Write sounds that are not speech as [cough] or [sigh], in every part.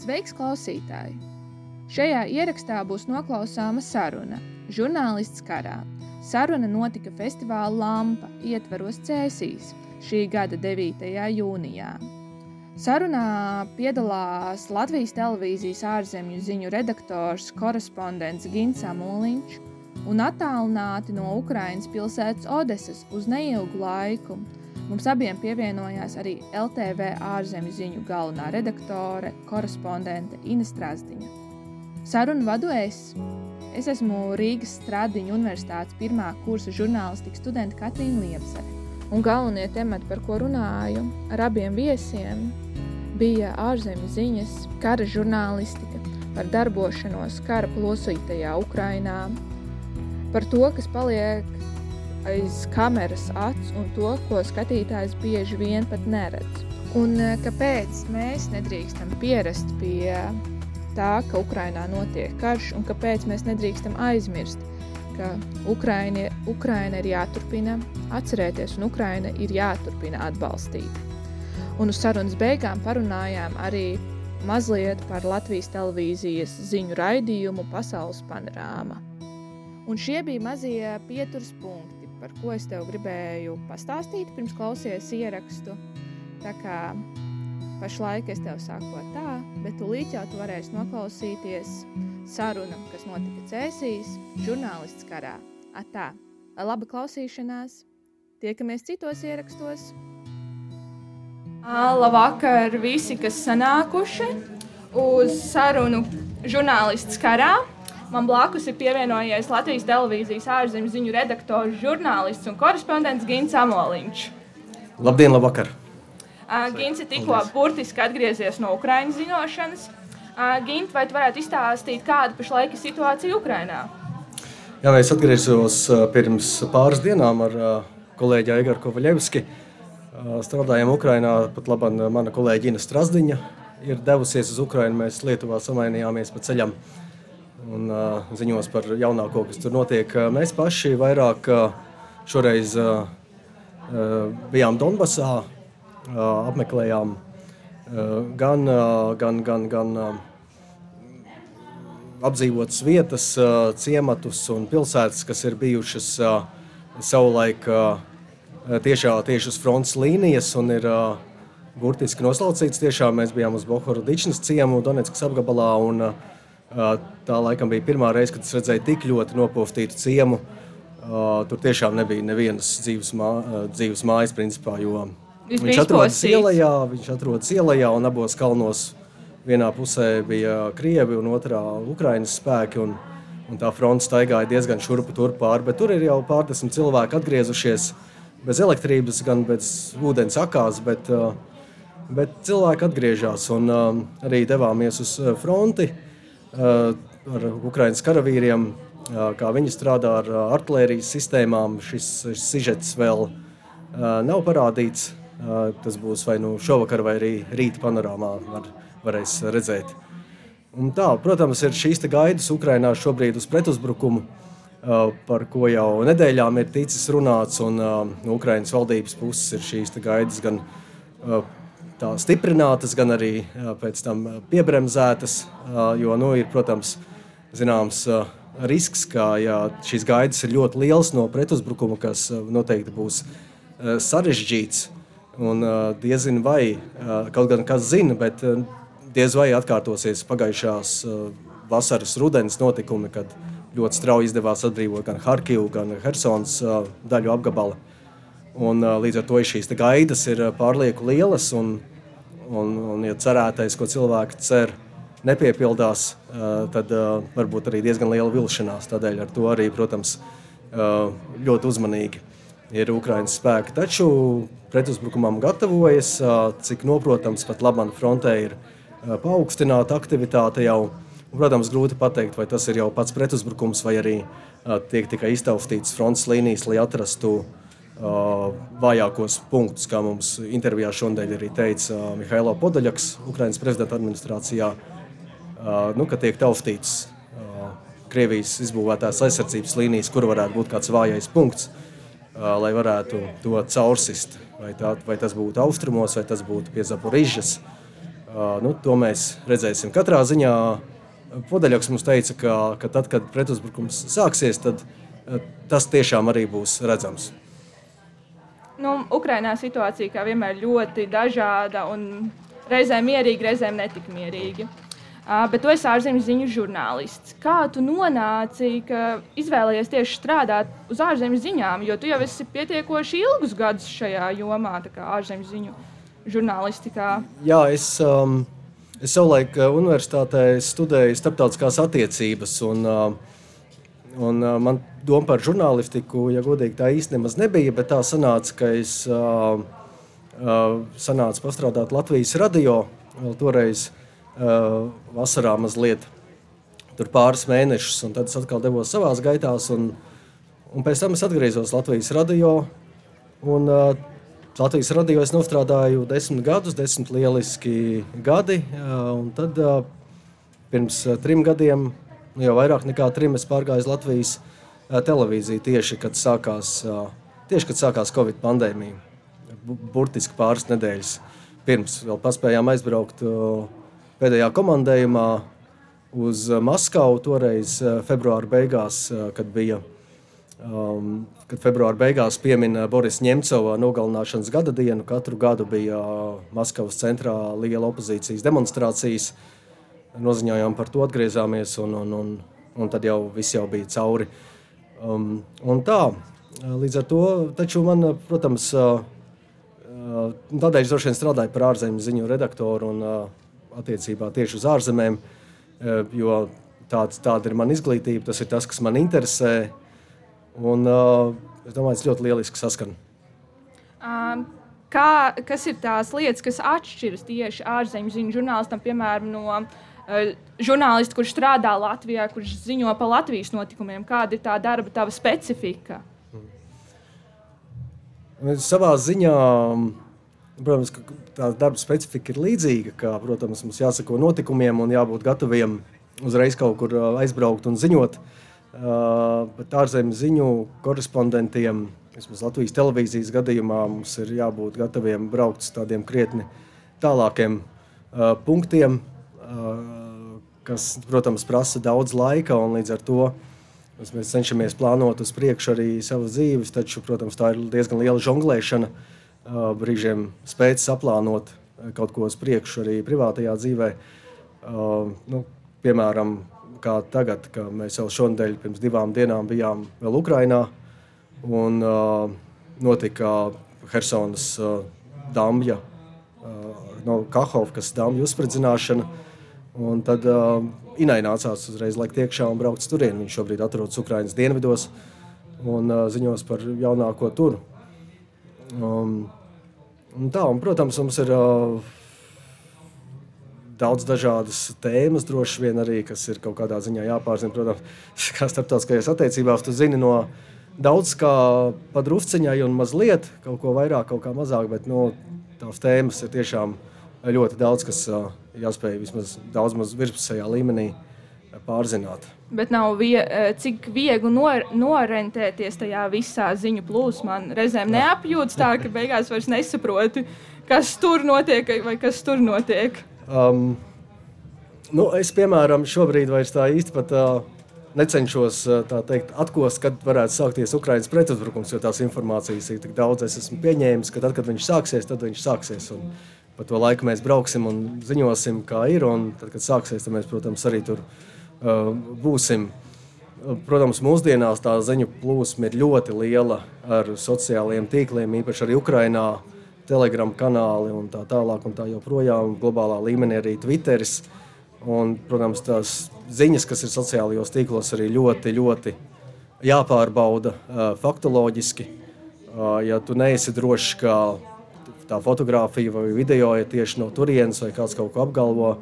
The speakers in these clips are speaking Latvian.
Sveiks, klausītāji! Šajā ierakstā būs noklausāma saruna. Žurnālists karā. Saruna notika festivāla Lampa ietvaros Cēsīs šī gada 9. jūnijā. Sarunā piedalās Latvijas televīzijas ārzemju ziņu redaktors, korespondents Gins Amoliņš un attālināti no Ukrainas pilsētas Odesas uz neilgu laiku Mums abiem pievienojās arī LTV ārzemju ziņu galvenā redaktore, korespondente Ina Strasdiņa. Sarunu vadu es. Es esmu Rīgas Stradiņu universitātes pirmā kursa žurnālistikas studenta Katrīna Liepsere. Un galvenie temati, par ko runāju ar abiem viesiem, bija ārzemju ziņas, kara žurnālistika, par darbošanos kara plosītajā Ukrainā, par to, kas paliek aiz kameras acis un to, ko skatītājs bieži vien pat neredz. Un eh, kāpēc mēs nedrīkstam pierast pie tā, ka Ukrainā notiek karš, un kāpēc mēs nedrīkstam aizmirst, ka Ukraina, Ukraina ir jāturpina atcerēties, un Ukraina ir jāturpina atbalstīt. Un uz sarunas beigām parunājām arī mazliet par Latvijas televīzijas ziņu raidījumu Pasaules panorāma. Un šie bija mazie pieturas punkti par ko es tev gribēju pastāstīt, pirms klausies ierakstu. Tā kā pašlaik es tev saku tā, bet tūlīt jau tu varēsi noklausīties sarunu, kas notika Cēsīs, žurnālists karā. Atā, laba klausīšanās! Tiekamies citos ierakstos! Labvakar visi, kas sanākuši uz sarunu žurnālists karā! Man blakus ir pievienojies Latvijas televīzijas ārzemju ziņu redaktors, žurnālists un korespondents Gins Amoliņš. Labdien, labvakar! Gins ir tikko burtiski atgriezies no Ukraiņas ziņošanas. Gint, vai tu varētu izstāstīt, kāda pašlaik ir situācija Ukrainā? Jā, es atgriezos pirms pāris dienām ar kolēģi Aigaru Kovaļevski. Strādājām Ukrainā, pat labi mana kolēģi Ina Strasdiņa ir devusies uz Ukrainu. Mēs Lietuvā samainījāmies pa ceļam. Uh, un uh, ziņos par jaunāko, kas tur notiek. Mēs paši vairāk uh, šoreiz uh, bijām Donbasā, uh, apmeklējām uh, gan, uh, gan, gan, gan uh, apdzīvotas vietas, uh, ciematus un pilsētas, kas ir bijušas uh, savulaik uh, tiešā, tieši uz frontes līnijas un ir uh, burtiski noslaucīts. Tiešām mēs bijām uz Bohorodičnas ciemu Donetskas apgabalā un uh, Tā laikam bija pirmā reize, kad es redzēju tik ļoti nopostītu ciemu. Tur tiešām nebija nevienas dzīves, mā, dzīves mājas, principā, jo Viņš, viņš atrodas ielā, viņš atrodas ielā, un abos kalnos vienā pusē bija krievi un otrā ukraiņas spēki. Un, un tā fronte staigāja diezgan šurpu turp pāri, bet tur ir jau pārdesmit cilvēki atgriezušies bez elektrības, gan bez ūdens akās, bet, bet cilvēki atgriežas un arī devāmies uz fronti. Eh, ar Ukraiņas karavīriem, kā viņi strādā ar artērijas sistēmām. Šis, šis sižets vēl nav parādīts. Tas būs vai nu šovakar, vai arī rīta panorāmā var, varēs redzēt. Un tā, protams, ir šīs gaidas Ukrainā šobrīd uz pretuzbrukumu, par ko jau nedēļām ir ticis runāts. Un, no Ukraiņas valdības puses ir šīs gaidas gan tā stiprinātas, gan arī pēc tam piebremzētas. Jo, nu, ir, protams, zināms risks, ka ja šīs gaidas ir ļoti liels no pretuzbrukuma, kas noteikti būs sarežģīts. Un diezin vai, kaut gan kas zina, bet diez vai atkārtosies pagājušās vasaras rudens notikumi, kad ļoti strauji izdevās atbrīvot gan Harkivu, gan Helsinas daļu apgabalu. Un, līdz ar to šīs gaidas ir pārlieku lielas. Un, Un, un ja cerētais, ko cilvēki cer, nepiepildās, tad varbūt arī diezgan liela vilšanās. Tādēļ ar to arī, protams, ļoti uzmanīgi ir Ukraiņas spēki. Taču pretuzbrukumam gatavojas, cik noprotams, pat Latvijas frontē ir paaugstināta aktivitāte jau. Protams, grūti pateikt, vai tas ir jau pats pretuzbrukums, vai arī tiek tikai iztaustīts frontes līnijas, lai atrastu uh, vājākos punktus, kā mums intervijā šodien arī teica Mihailo Podaļaks, Ukraiņas prezidenta administrācijā, nu, ka tiek taustīts Krievijas izbūvētās aizsardzības līnijas, kur varētu būt kāds vājais punkts, lai varētu to caursist. Vai, tā, vai tas būtu austrumos, vai tas būtu pie Zaporižas, Nu, to mēs redzēsim. Katrā ziņā Podaļoks mums teica, ka, ka tad, kad pretuzbrukums sāksies, tad tas tiešām arī būs redzams. Nu, Ukrainā situācija, kā vienmēr, ļoti dažāda un reizēm mierīga, reizēm netik mierīga. Uh, bet tu esi ārzemju ziņu žurnālists. Kā tu nonāci, ka izvēlējies tieši strādāt uz ārzemju ziņām, jo tu jau esi pietiekoši ilgus gadus šajā jomā, kā ārzemju ziņu žurnālistikā? Jā, es, um, es savulaik universitātē studēju starptautiskās attiecības. Un, uh, un, uh, man doma par žurnālistiku, ja godīgi, tā īstenībā nebija. Bet tā sanāca, ka es uh, uh, sanācu pastrādāt Latvijas radio vēl toreiz uh, vasarā mazliet. Tur pāris mēnešus, un tad es atkal devos savā gaitā. Un, un pēc tam es atgriezos Latvijas radio. Un, uh, Latvijas radio es strādāju desmit gadus, desmit lieliski gadi. Uh, tad uh, pirms uh, trim gadiem, nu jau vairāk nekā trim, es pārgāju uz Latvijas uh, televīziju tieši kad sākās, uh, tieši, kad sākās Covid pandēmija. Burtiski pāris nedēļas pirms vēl paspējām aizbraukt. Uh, pēdējā komandējumā uz eh, Maskavu toreiz eh, februāra beigās, eh, kad bija. Um, kad februāra beigās pieminēja Boris Ņemcova nogalināšanas gada dienu, katru gadu bija Maskavas centrā liela opozīcijas demonstrācijas. Noziņojām par to, atgriezāmies, un, un, un, un tad jau viss jau bija cauri. Um, tā, līdz ar to, taču man, protams, uh, tādēļ es droši vien strādāju par ārzemju ziņu redaktoru. Un, uh, attiecībā tieši uz ārzemēm, jo tāds, tāda ir mana izglītība, tas ir tas, kas man interesē. Un, uh, es domāju, tas ļoti lieliski saskan. Um. Kā, kas ir tās lietas, kas atšķiras tieši ārzemju ziņu žurnālistam, piemēram, no uh, žurnālista, kurš strādā Latvijā, kurš ziņo par Latvijas notikumiem? Kāda ir tā darba, tava specifika? Savā ziņā Protams, ka tā darba specifika ir līdzīga. Kā, protams, mums jāsako notikumiem un jābūt gataviem uzreiz kaut kur aizbraukt un ziņot. Bet ārzemju ziņu korespondentiem, vismaz Latvijas televīzijas gadījumā, mums ir jābūt gataviem braukt uz tādiem krietni tālākiem punktiem, kas, protams, prasa daudz laika un līdz ar to. Mēs cenšamies plānot uz priekšu arī savas dzīves, taču, protams, tā ir diezgan liela žonglēšana. Uh, brīžiem spēt saplānot kaut ko uz priekšu arī privātajā dzīvē. Nu, piemēram, kā tagad, kad mēs jau šonadēļ pirms divām dienām bijām vēl Ukrainā un notika Helsonas dambja no Kahovkas dambja uzspridzināšana. Un tad uh, Inai nācās uzreiz laikt iekšā un braukt turien. Viņš šobrīd atrodas Ukraiņas dienvidos un uh, ziņos par jaunāko turu. Um, tā, un, protams, mums ir uh, daudz dažādas tēmas, droši vien arī, kas ir kaut kādā ziņā jāpārzina. Protams, [laughs] kā starptautiskajās attiecībās, tu zini no daudz kā padrusciņai un mazliet, kaut ko vairāk, kaut kā mazāk, bet no, nu, tās tēmas ir tiešām ļoti daudz, kas uh, jāspēj vismaz daudz maz virspusējā līmenī pārzināt. Bet nav vie, cik viegli nor, norentēties tajā visā ziņu plūsmā. Reizēm neapjūtas tā, ka beigās vairs nesaproti, kas tur notiek vai kas tur notiek. Um, nu, es, piemēram, šobrīd vairs tā īsti pat. Uh, Necenšos teikt, atkost, kad varētu sākties Ukraiņas pretuzbrukums, jo tās informācijas ir tik daudz. Es esmu pieņēmis, ka tad, kad viņš sāksies, tad viņš sāksies. Un pa to laiku mēs brauksim un ziņosim, kā ir. Un tad, kad sāksies, tad mēs, protams, arī tur uh, būsim. Uh, protams, mūsdienās tā ziņu plūsma ir ļoti liela ar sociālajiem tīkliem, īpaši arī Ukrajinā, telegramu kanāli un tā tālāk. Un tā joprojām globālā līmenī arī Twitteris. Un, protams, tās ziņas, kas ir sociālajos tīklos, arī ļoti, ļoti jāpārbauda uh, faktoloģiski. Uh, ja tu neesi drošs, ka tā fotografija vai video ir tieši no turienes, vai kāds kaut ko apgalvo,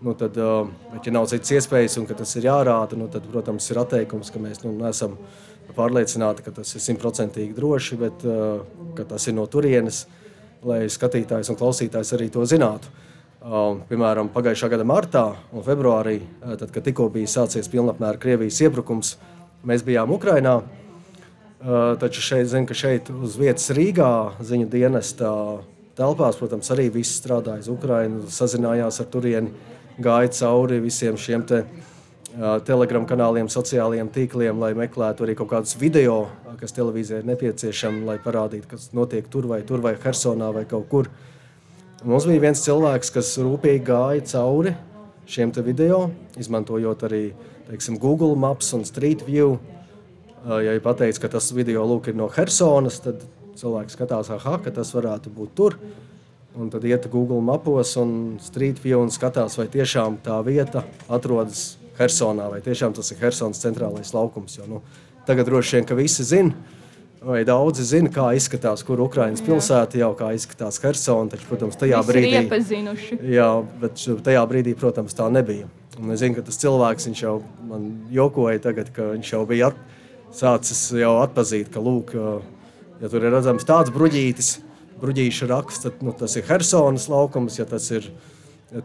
Nu, tad, ja nav citas iespējas, un tas ir jārāda, nu, tad, protams, ir atteikums, ka mēs nu, neesam pārliecināti, ka tas ir simtprocentīgi droši, bet ka tas ir no turienes, lai skatītājs un klausītājs arī to zinātu. Piemēram, pagājušā gada martā un februārī, tad, kad tikko bija sācies pilnapmēra Krievijas iebrukums, mēs bijām Ukrainā. Taču šeit, zinu, ka šeit uz vietas Rīgā ziņu dienestā telpās, protams, arī viss strādāja uz Ukrajinu, sazinājās ar turieni, gāja cauri visiem šiem te, uh, telegramu kanāliem, sociālajiem tīkliem, lai meklētu arī kaut kādus video, kas televīzijai ir nepieciešami, lai parādītu, kas notiek tur vai tur vai Hersonā vai kaut kur. Mums bija viens cilvēks, kas rūpīgi gāja cauri šiem video, izmantojot arī teiksim, Google Maps un Street View. Ja ir pateikts, ka tas video lūk, ir no Helsinas, tad cilvēks skatās, aha, ka tas varētu būt tur. Un tad iet Google mapos un Street View un skatās, vai tiešām tā vieta atrodas Helsonā, vai tiešām tas ir Helsons centrālais laukums. Jo, nu, tagad droši vien, ka visi zina, vai daudzi zina, kā izskatās, kur Ukraiņas pilsēta jau kā izskatās Helsona. Taču, protams, tajā Visi brīdī, iepazinuši. jā, bet tajā brīdī, protams, tā nebija. Un es zinu, ka tas cilvēks jau man jokoja, tagad, ka viņš jau bija at, sācis jau atpazīt, ka, lūk, ja tur ir redzams tāds bruģītis, bruģīša raksts, tad nu, tas ir Helsonas laukums. Ja tas ir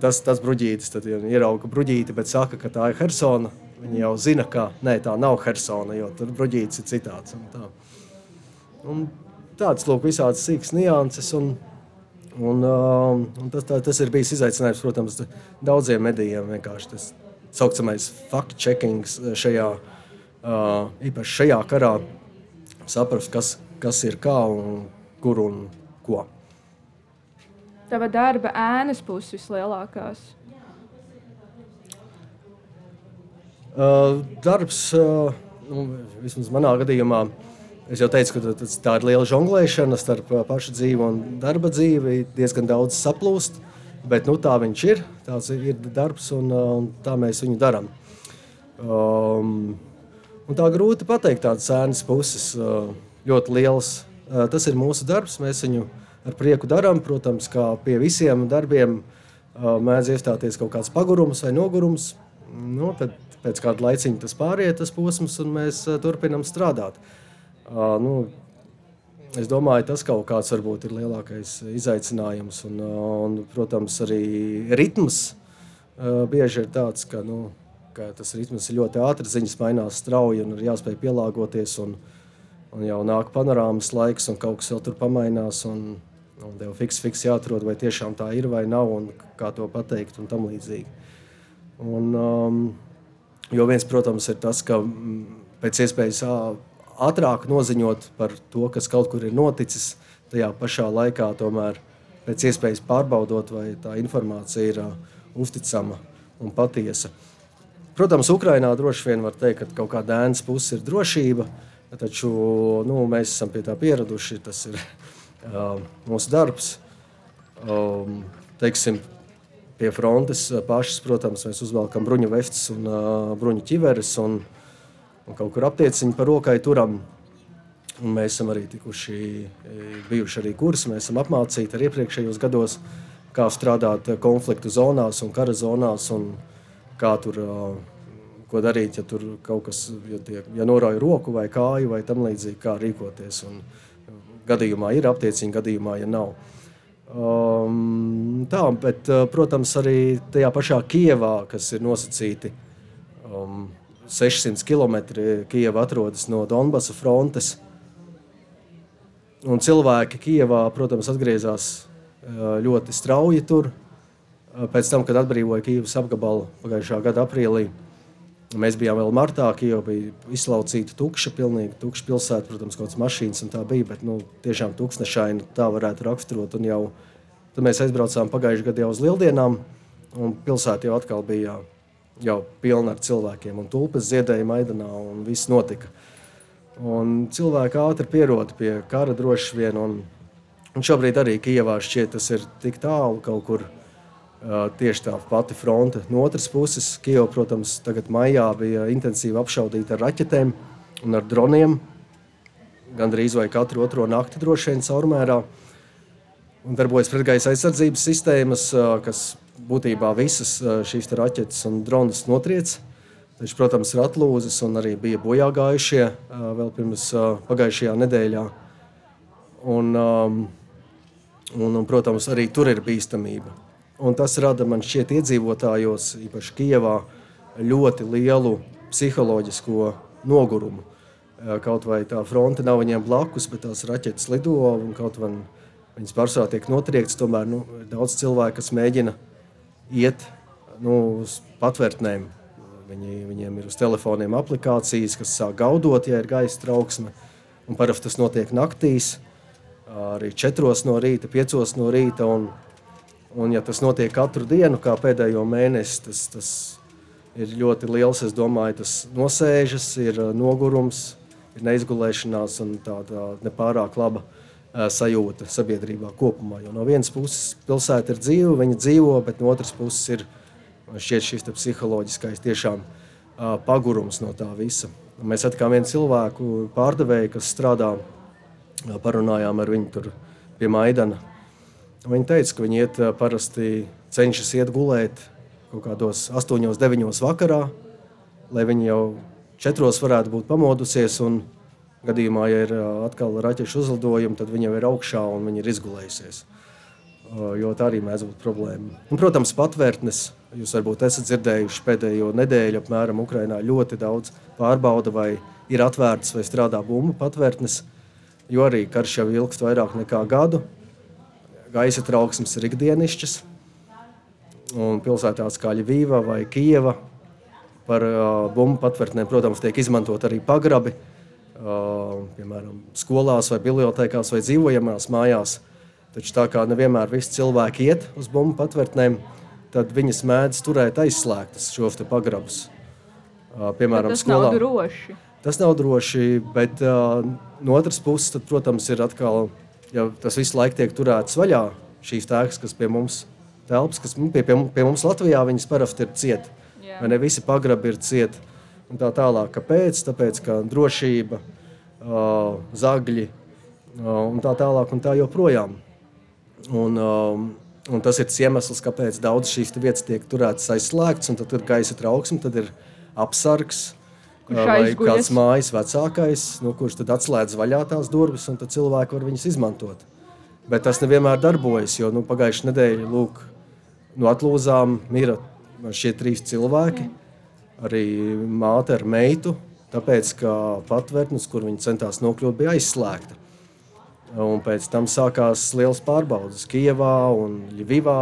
tas, tas bruģītis, tad ja ierauga bruģīti, bet saka, ka tā ir Helsona. Viņi jau zina, ka nē, tā nav Helsona, jo tur bruģītis ir citāds. Un tā. un tāds lūk, visādas sīkas nianses. Un, Un, uh, un tas, tā, tas ir bijis izaicinājums, protams, daudziem medijiem. Tas saucamais fact-checking šajā, uh, īpaši šajā karā, saprast, kas, kas ir kā un kur un ko. Tava darba ēnas puses vislielākās. Uh, darbs, uh, nu, vismaz manā gadījumā, es jau teicu, ka tā ir liela žonglēšana starp uh, pašu dzīvi un darba dzīvi. Diezgan daudz saplūst, bet nu, tā viņš ir. Tāds ir darbs un, uh, un tā mēs viņu darām. Um, un tā grūti pateikt, tādas ēnas puses ļoti lielas. Tas ir mūsu darbs, mēs viņu ar prieku darām. Protams, kā pie visiem darbiem mēdz iestāties kaut kāds pagurums vai nogurums. Nu, tad pēc kāda laiciņa tas pāriet, tas posms, un mēs turpinām strādāt. Nu, es domāju, tas kaut kāds varbūt ir lielākais izaicinājums. Un, un, protams, arī ritms bieži ir tāds, ka, nu, ka tas ritms ir ļoti ātrs, ziņas mainās strauji un ir jāspēj pielāgoties. Un, un jau nāk panorāmas laiks, un kaut kas jau tur pamainās. Un, un tev fiks, fiks jāatrod, vai tiešām tā ir vai nav, un kā to pateikt, un tam līdzīgi. Un, um, Jo viens, protams, ir tas, ka pēc iespējas ātrāk noziņot par to, kas kaut kur ir noticis, tajā pašā laikā tomēr pēc iespējas pārbaudot, vai tā informācija ir uh, uzticama un patiesa. Protams, Ukrainā droši vien var teikt, ka kaut kāda ēnas puse ir drošība, taču nu, mēs esam pie tā pieraduši. Tas ir uh, mūsu darbs. Um, teiksim, pie frontes pašas, protams, mēs uzvelkam bruņu vestes un uh, bruņu ķiveres un, un kaut kur aptieciņu par rokai turam. Un mēs esam arī tikuši, bijuši arī kursi, mēs esam apmācīti arī iepriekšējos gados, kā strādāt konfliktu zonās un kara zonās un kā tur, uh, ko darīt, ja tur kaut kas, ja, tie, ja norauj roku vai kāju vai tam līdzīgi, kā rīkoties. Un gadījumā ir aptieciņa, gadījumā, ja nav. Um, tā, bet, uh, protams, arī tajā pašā Kijavā, kas ir nosacīti um, 600 km, Kijava atrodas no Donbasa frontes. Un cilvēki Kijavā, protams, atgriezās uh, ļoti strauji tur. Uh, pēc tam, kad atbrīvoja Kijavas apgabalu pagājušā gada aprīlī, mēs bijām vēl martā. Kijava bija izslaucīta, tukša, pilnīgi tukša pilsēta. Protams, kaut kādas mašīnas un tā bija, bet nu, tiešām tūkstošaini tā varētu raksturot. Un jau Tad mēs aizbraucām pagājušajā gadā uz Lieldienām, un pilsēta jau atkal bija jau pilna ar cilvēkiem. Un tulpes ziedēja Maidanā, un viss notika. Un cilvēki ātri pierod pie kara droši vien. Un, un šobrīd arī Kijavā šķiet, tas ir tik tālu kaut kur. Tieši tā pati fronte. No otras puses, Kijava, protams, tagad maijā bija intensīvi apšaudīta ar raķetēm un ar droniem. Gan drīz vai katru otro nakti droši vien caurmērā. Un darbojas pretgaisa aizsardzības sistēmas, kas būtībā visas šīs raķetes un dronus notriec. Taču, protams, ir atlūzas un arī bija bojā gājušie vēl pirms pagājušajā nedēļā. Un, un, un, protams, arī tur ir bīstamība. Un tas rada man šķiet iedzīvotājos, īpaši Kijavā, ļoti lielu psiholoģisko nogurumu. Kaut vai tā fronte nav viņiem blakus, bet tās raķetes lido un kaut vai Viņas pārsvarā tiek notriektas. Tomēr nu, ir daudz cilvēku, kas mēģina iet nu, uz patvērtnēm. Viņi, viņiem ir uz telefoniem aplikācijas, kas sāk gaudot, ja ir gaisa trauksme. Parasti tas notiek naktīs, arī 4 no rīta, 5 no rīta. Un, un ja tas notiek katru dienu, kā pēdējo mēnesi, tas, tas ir ļoti liels. Es domāju, tas nosēžas, ir nogurums, ir neizgulēšanās un tāda nepārāk laba sajūta sabiedrībā kopumā. Jo no vienas puses pilsēta ir dzīva, viņa dzīvo, bet no otras puses ir šķiet šis psiholoģiskais tiešām pagurums no tā visa. Mēs atkal vienu cilvēku pārdevēju, kas strādā, parunājām ar viņu tur pie Maidana. Viņa teica, ka viņi iet parasti cenšas iet gulēt kaut kādos 8, 9 vakarā, lai viņi jau 4 varētu būt pamodusies. Un, gadījumā, ja ir atkal raķešu uzlidojumi, tad viņi jau ir augšā un viņi ir izgulējusies. Jo tā arī mēdz būt problēma. Un, protams, patvērtnes. Jūs varbūt esat dzirdējuši pēdējo nedēļu, apmēram Ukrainā ļoti daudz pārbauda, vai ir atvērtas vai strādā bumbu patvērtnes. Jo arī karš jau ilgst vairāk nekā gadu. Gaisa trauksmes ir ikdienišķas. Un pilsētās kā Ļuvija vai Kijava par bumbu patvērtnēm, protams, tiek izmantot arī pagrabi. Piemēram, skolās, vai bibliotekās, vai dzīvojamās mājās. Taču tā kā nevienmēr visi cilvēki iet uz bumbu patvērtnēm, tad viņas mēdz turēt aizslēgtas šos pagrabus. Piemēram, tas skolā. nav droši. Tas nav droši, bet no otras puses, tad, protams, ir atkal, ja tas visu laiku tiek turēts vaļā, šīs tēkas, kas pie mums telpas, kas nu, pie, pie, pie mums Latvijā, viņas parasti ir cieti. Vai ne visi pagrabi ir cieti? Un tā tālāk. Kāpēc? Tāpēc, ka drošība, uh, zagļi uh, un tā tālāk un tā joprojām. Un, uh, un tas ir iemesls, kāpēc daudz šīs vietas tiek turētas aizslēgtas, un tad ir gaisa trauksme, tad ir apsargs. Vai kāds mājas vecākais, nu, kurš tad atslēdz vaļā tās durvis, un tad cilvēki var viņas izmantot. Bet tas nevienmēr darbojas, jo nu, pagājušajā nedēļā lūk, no atlūzām mira šie trīs cilvēki, arī māte ar meitu, tāpēc, ka patvērtnes, kur viņi centās nokļūt, bija aizslēgta. Un pēc tam sākās liels pārbaudas Kijavā, Ļuvijā,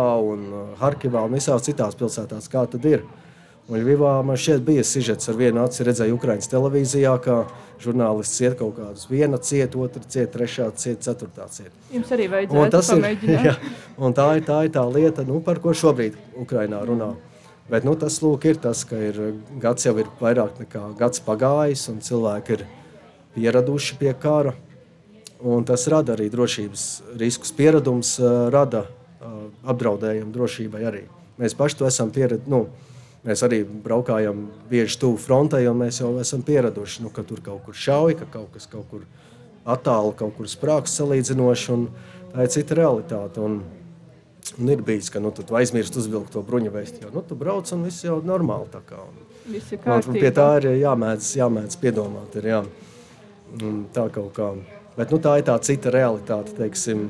Harkivā un visās citās pilsētās. Kā tad ir? Un Ļuvijā man šķiet bija sižets ar vienu aci redzēju Ukraiņas televīzijā, kā žurnālists ciet kaut kādus. Viena ciet, otra ciet, trešā ciet, ceturtā ciet. Jums arī vajadzētu tas pamēģināt. [laughs] Jā, un tā ir, tā ir tā lieta, nu, par ko šobrīd Ukrainā runā. Bet nu, tas lūk, ir tas, ka ir, gads jau ir vairāk nekā gads pagājis, un cilvēki ir pieraduši pie kara. Tas rada arī drošības riskus. Pieredums uh, rada uh, apdraudējumu drošībai arī. Mēs paši to esam pieraduši. Nu, mēs arī braukājam bieži tuvu frontei, un mēs jau esam pieraduši, nu, ka tur kaut kur šauj, ka kaut kas kaut kur attālu, kaut kur sprāgs salīdzinoši. Tā ir cita realitāte. Un, Un ir bijis, ka nu, tu aizmirsti uzvilkt to bruņu vēstu. Jo nu, tu brauc un viss jau normāli. Tā kā, un, un pie tā ir jāmēdz, jāmēdz piedomāt. Ir, jā. Un tā kaut kā. Bet nu, tā ir tā cita realitāte. Teiksim,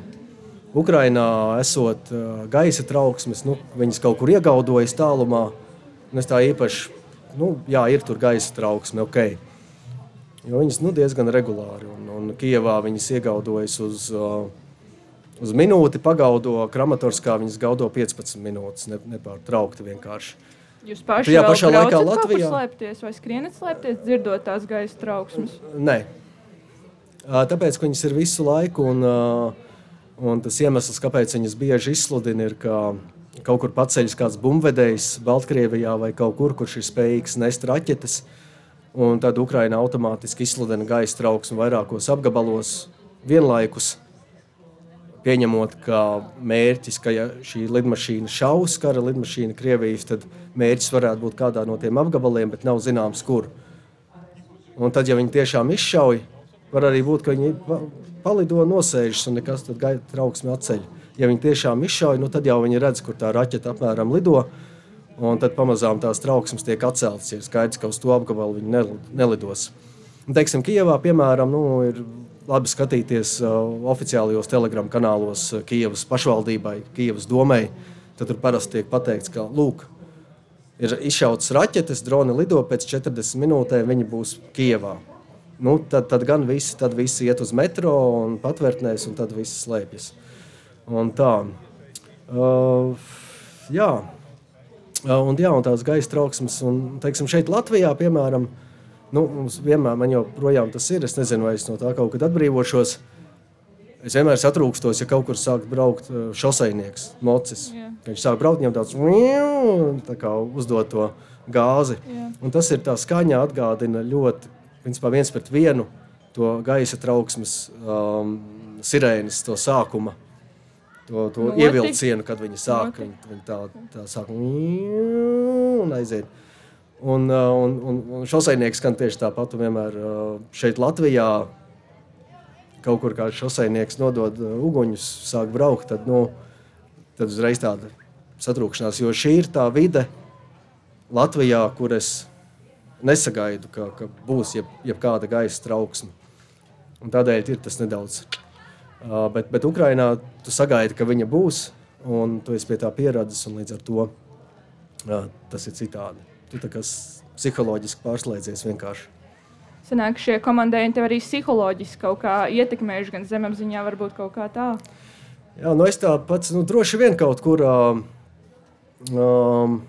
Ukrainā esot uh, gaisa trauksmes, nu, viņas kaut kur iegaudojas tālumā. Es tā īpaši, nu, jā, ir tur gaisa trauksme, ok. Jo viņas nu, diezgan regulāri. Un, un Kijavā viņas iegaudojas uz uz minūti pagaudo Kramatorskā, viņas gaudo 15 minūtes ne, nepārtraukti vienkārši. Jūs paši tajā pašā laikā Latvijā slēpties vai skrienat slēpties, dzirdot tās gaisa trauksmes? Nē. Tāpēc, ka viņas ir visu laiku, un, un tas iemesls, kāpēc viņas bieži izsludina, ir, ka kaut kur paceļas kāds bumvedējs Baltkrievijā vai kaut kur, kurš ir spējīgs nest raķetes, un tad Ukraina automātiski izsludina gaisa trauksmi vairākos apgabalos vienlaikus pieņemot, ka mērķis, ka ja šī lidmašīna šaus, kara lidmašīna Krievijas, tad mērķis varētu būt kādā no tiem apgabaliem, bet nav zināms, kur. Un tad, ja viņi tiešām izšauj, var arī būt, ka viņi palido nosēžas un nekas tad gaida trauksmi atceļ. Ja viņi tiešām izšauj, nu tad jau viņi redz, kur tā raķeta apmēram lido, un tad pamazām tās trauksmes tiek atceltas. Ir skaidrs, ka uz to apgabalu viņi nelidos. Un, teiksim, Kijavā, piemēram, nu, ir labi skatīties uh, oficiālajos telegramu kanālos uh, Kievas pašvaldībai, Kievas domai. Tad tur parasti tiek pateikts, ka lūk, ir izšauts raķetes, droni lido pēc 40 minūtēm, viņi būs Kievā. Nu, tad, tad gan visi, tad visi iet uz metro un patvērtnēs, un tad viss slēpjas. Un tā. Uh, jā. Uh, un, jā, un tās gaisa trauksmes, un teiksim, šeit Latvijā, piemēram, nu, mums vienmēr man joprojām tas ir. Es nezinu, vai es no tā kaut kad atbrīvošos. Es vienmēr satrūkstos, ja kaut kur sāk braukt šoseinieks, mocis. Yeah. Viņš sāk braukt, viņam tāds tā kā uzdot to gāzi. Yeah. Un tas ir tā skaņa atgādina ļoti, principā viens pret vienu to gaisa trauksmes um, sirēnas, to sākuma to, to ievilcienu, kad viņi sāk. Viņi, viņi tā, tā sāk un aiziet. Un, un, un, un šoseinieks skan tieši tāpat. Vienmēr šeit Latvijā kaut kur kāds šoseinieks nodod uguņus, sāk braukt, tad, nu, tad uzreiz tāda satrūkšanās. Jo šī ir tā vide Latvijā, kur es nesagaidu, ka, ka būs jeb, jebkāda gaisa trauksme. Un tādēļ ir tas nedaudz bet, bet Ukrainā tu sagaidi, ka viņa būs, un tu esi pie tā pieradis, un līdz ar to uh, tas ir citādi. Tu tā kā psiholoģiski pārslēdzies vienkārši. Sanāk, šie komandēji tev arī psiholoģiski kaut kā ietekmējuši, gan zemapziņā, varbūt kaut kā tā. Jā, nu es tā pats, nu droši vien kaut kur. Um, um,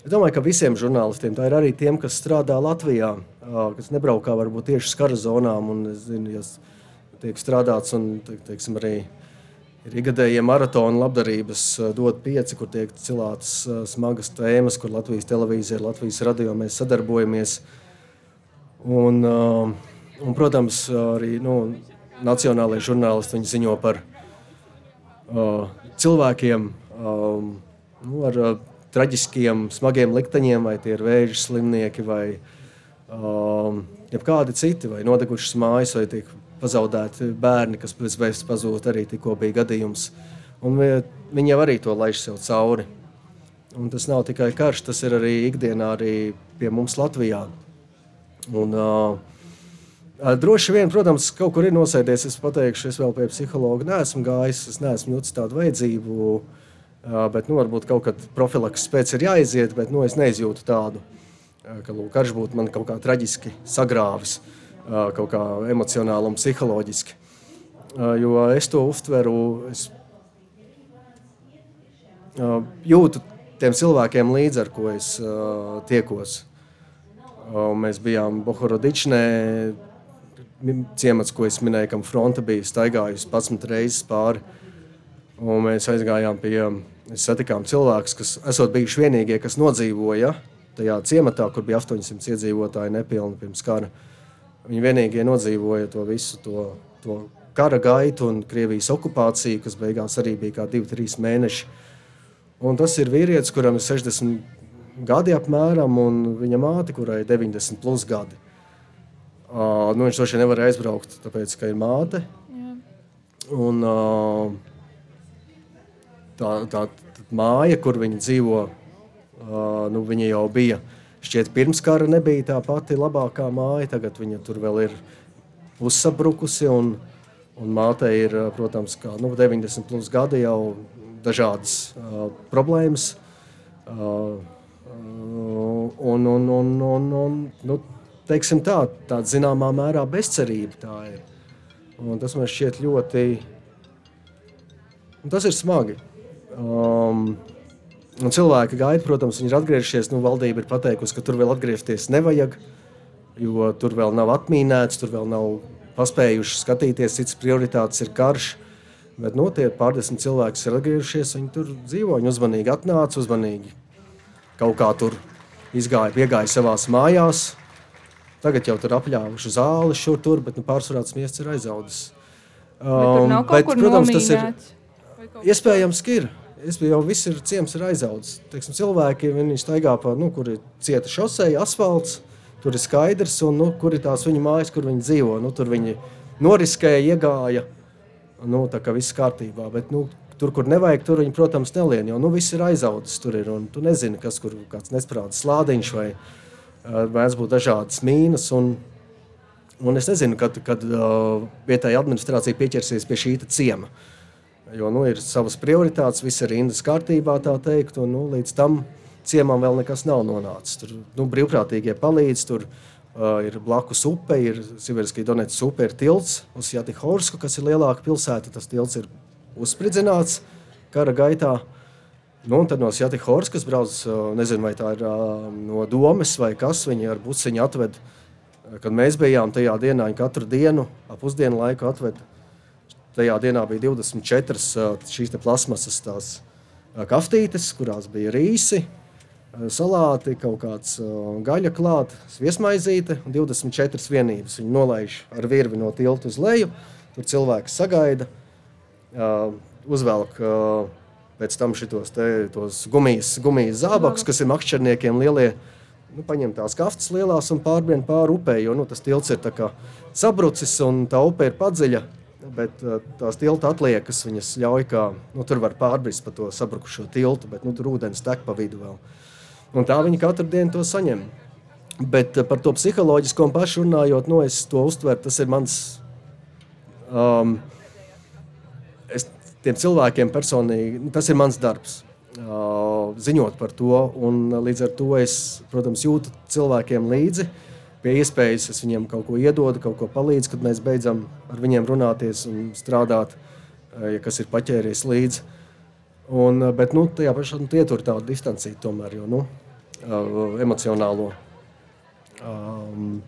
Es domāju, ka visiem žurnālistiem tā ir arī tiem, kas strādā Latvijā, uh, kas nebraukā varbūt tieši uz kara zonām. Un, es zinu, ja tiek strādāts un te, teiksim, arī ir ikgadējie maratona labdarības dod pieci, kur tiek cilātas smagas tēmas, kur Latvijas televīzija, Latvijas radio mēs sadarbojamies. Un, un, protams, arī nu, nacionālajie žurnālisti ziņo par uh, cilvēkiem um, nu, ar uh, traģiskiem, smagiem likteņiem, vai tie ir vēža slimnieki vai um, kādi citi, vai nodegušas mājas, vai tiek pazaudēti bērni, kas bez vēstures pazūd, arī tikko bija gadījums. Un viņi jau arī to laiž sev cauri. Un tas nav tikai karš, tas ir arī ikdienā arī pie mums Latvijā. Un, uh, droši vien, protams, kaut kur ir nosēdies. Es pateikšu, es vēl pie psihologa neesmu gājis, es neesmu jūtis tādu vajadzību. Uh, bet, nu, varbūt kaut kad profilaks pēc ir jāiziet, bet nu, es neizjūtu tādu, ka lūk, karš būtu man kaut kā traģiski sagrāvis. Uh, kaut kā emocionāli un psiholoģiski. Jo es to uztveru, es jūtu tiem cilvēkiem līdzi, ar ko es tiekos. Mēs bijām Bohorodičnē, ciemats, ko es minēju, kam fronte bija staigājusi 11 reizes pāri. Un mēs aizgājām pie, mēs satikām cilvēkus, kas esot bijuši vienīgie, kas nodzīvoja tajā ciematā, kur bija 800 iedzīvotāji nepilni pirms kara. Uh, Viņi vienīgie nodzīvoja to visu to, to kara gaitu un Krievijas okupāciju, kas beigās arī bija kā 2-3 mēneši. Un tas ir vīrietis, kuram ir 60 gadi apmēram, un viņa māte, kurai ir 90 plus gadi. Uh, nu, viņš droši vien nevar aizbraukt, tāpēc, ka ir māte. Jā. Un, uh, tā, tā, tā māja, kur viņi dzīvo, uh, nu, viņa jau bija uh, Šķiet, pirms kara nebija tā pati labākā māja. Tagad viņa tur vēl ir uzsabrukusi. Un, un mātei ir, protams, kā, nu, 90 plus gadi jau dažādas uh, problēmas. Uh, un, un, un, un, un, nu, teiksim tā, tāda zināmā mērā bezcerība tā ir. Un tas man šķiet ļoti, tas ir smagi. Um, Un cilvēki gaida, protams, viņi ir atgriežies. Nu, valdība ir pateikusi, ka tur vēl atgriezties nevajag, jo tur vēl nav atmīnēts, tur vēl nav paspējuši skatīties, cits prioritātes ir karš. Bet nu, tie pārdesmit cilvēki, kas ir atgriezušies, viņi tur dzīvo. Viņi uzmanīgi atnāca, uzmanīgi kaut kā tur izgāja, piegāja savā mājās. Tagad jau tur apļāvuši zāli šur tur, bet nu, pārsvarā tas miests ir aizaudzis. Um, bet, protams, tas ir iespējams, ka ir. Es jau viss ir ciems ir aizaudzis. Teiksim, cilvēki staigā pa, nu, kur ir cieta šoseja, asfalts, tur ir skaidrs, un nu, kur ir tās viņu mājas, kur viņi dzīvo. Nu, tur viņi noriskēja, iegāja, nu, tā kā viss kārtībā. Bet, nu, tur, kur nevajag, tur viņi, protams, nelien, jo nu, viss ir aizaudzis. Tur ir, un tu nezini, kas kur kāds nesprādzis slādiņš vai mēdz būt dažādas mīnas. Un, un es nezinu, kad, kad uh, vietējā administrācija pieķersies pie šī ciema. Uh, Jo nu, ir savas prioritātes, viss ir rindas kārtībā, tā teikt, un nu, līdz tam ciemam vēl nekas nav nonācis. Tur nu, brīvprātīgie palīdz, tur uh, ir blakus upe, ir Siverskija Donētas upe, ir tilts uz Jatihorsku, kas ir lielāka pilsēta. Tas tilts ir uzspridzināts kara gaitā. Nu, un tad no Sjātihoras, kas brauc, nezinu, vai tā ir no domas vai kas, viņi ar busiņu atved. Kad mēs bijām tajā dienā, viņi katru dienu ap pusdienu laiku atved. Tajā dienā bija 24 šīs plasmasas tās kaftītes, kurās bija rīsi, salāti, kaut kāds gaļa klāta, viesmaizīte un 24 vienības. Viņi nolaiž ar virvi no tilta uz leju, tur cilvēks sagaida, uzvelk pēc tam šitos te, gumijas, gumijas zābakus, kas ir makšķerniekiem lielie. Nu, paņem tās kaftas lielās un pārbrien pāri upē, jo nu, tas tilts ir sabrucis un tā upe ir padziļa. Bet uh, tās tilta atliekas viņas ļauj, ka nu, tur var pārbrist pa to sabrukušo tiltu, bet nu, tur ūdens tek pa vidu vēl. Un tā viņi katru dienu to saņem. Bet uh, par to psiholoģisko un pašu runājot, nu, es to uztveru, tas ir mans. Um, es tiem cilvēkiem personīgi, nu, tas ir mans darbs. Ziņot par to, un līdz ar to es, protams, jūtu cilvēkiem līdzi. Pie iespējas es viņiem kaut ko iedodu, kaut ko palīdzu, kad mēs beidzam ar viņiem runāties un strādāt, ja kas ir paķēries līdzi. Un, bet nu, tajā pašā nu, ietur tādu distanciju tomēr, jo nu, emocionālo. Um,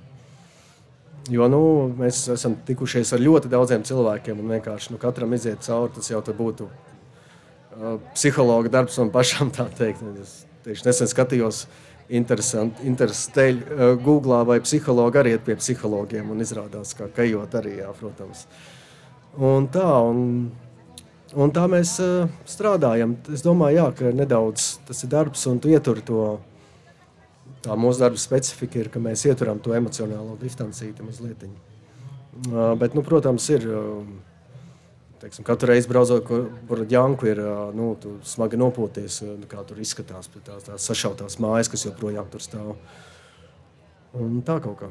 Jo nu, mēs esam tikušies ar ļoti daudziem cilvēkiem, un vienkārši nu, katram iziet cauri. Tas jau būtu uh, psihologa darbs man pašam. Tieši nesen skatījos, interesanti, uh, Google vai psihologi arī iet pie psihologiem, un izrādās, ka kajot arī, jā, protams. Un tā, un, un tā mēs uh, strādājam. Es domāju, jā, ka nedaudz tas ir darbs, un tu ieturi to tā mūsu darba specifika ir, ka mēs ieturam to emocionālo distancīti mazliet. Uh, bet, nu, protams, ir. Uh, teiksim, katru reizi braucot ar ģēnku, ir nu, smagi nopūties, nu, kā tur izskatās. Tās, tās sašautās mājas, kas joprojām tur stāv. Un tā kaut kā.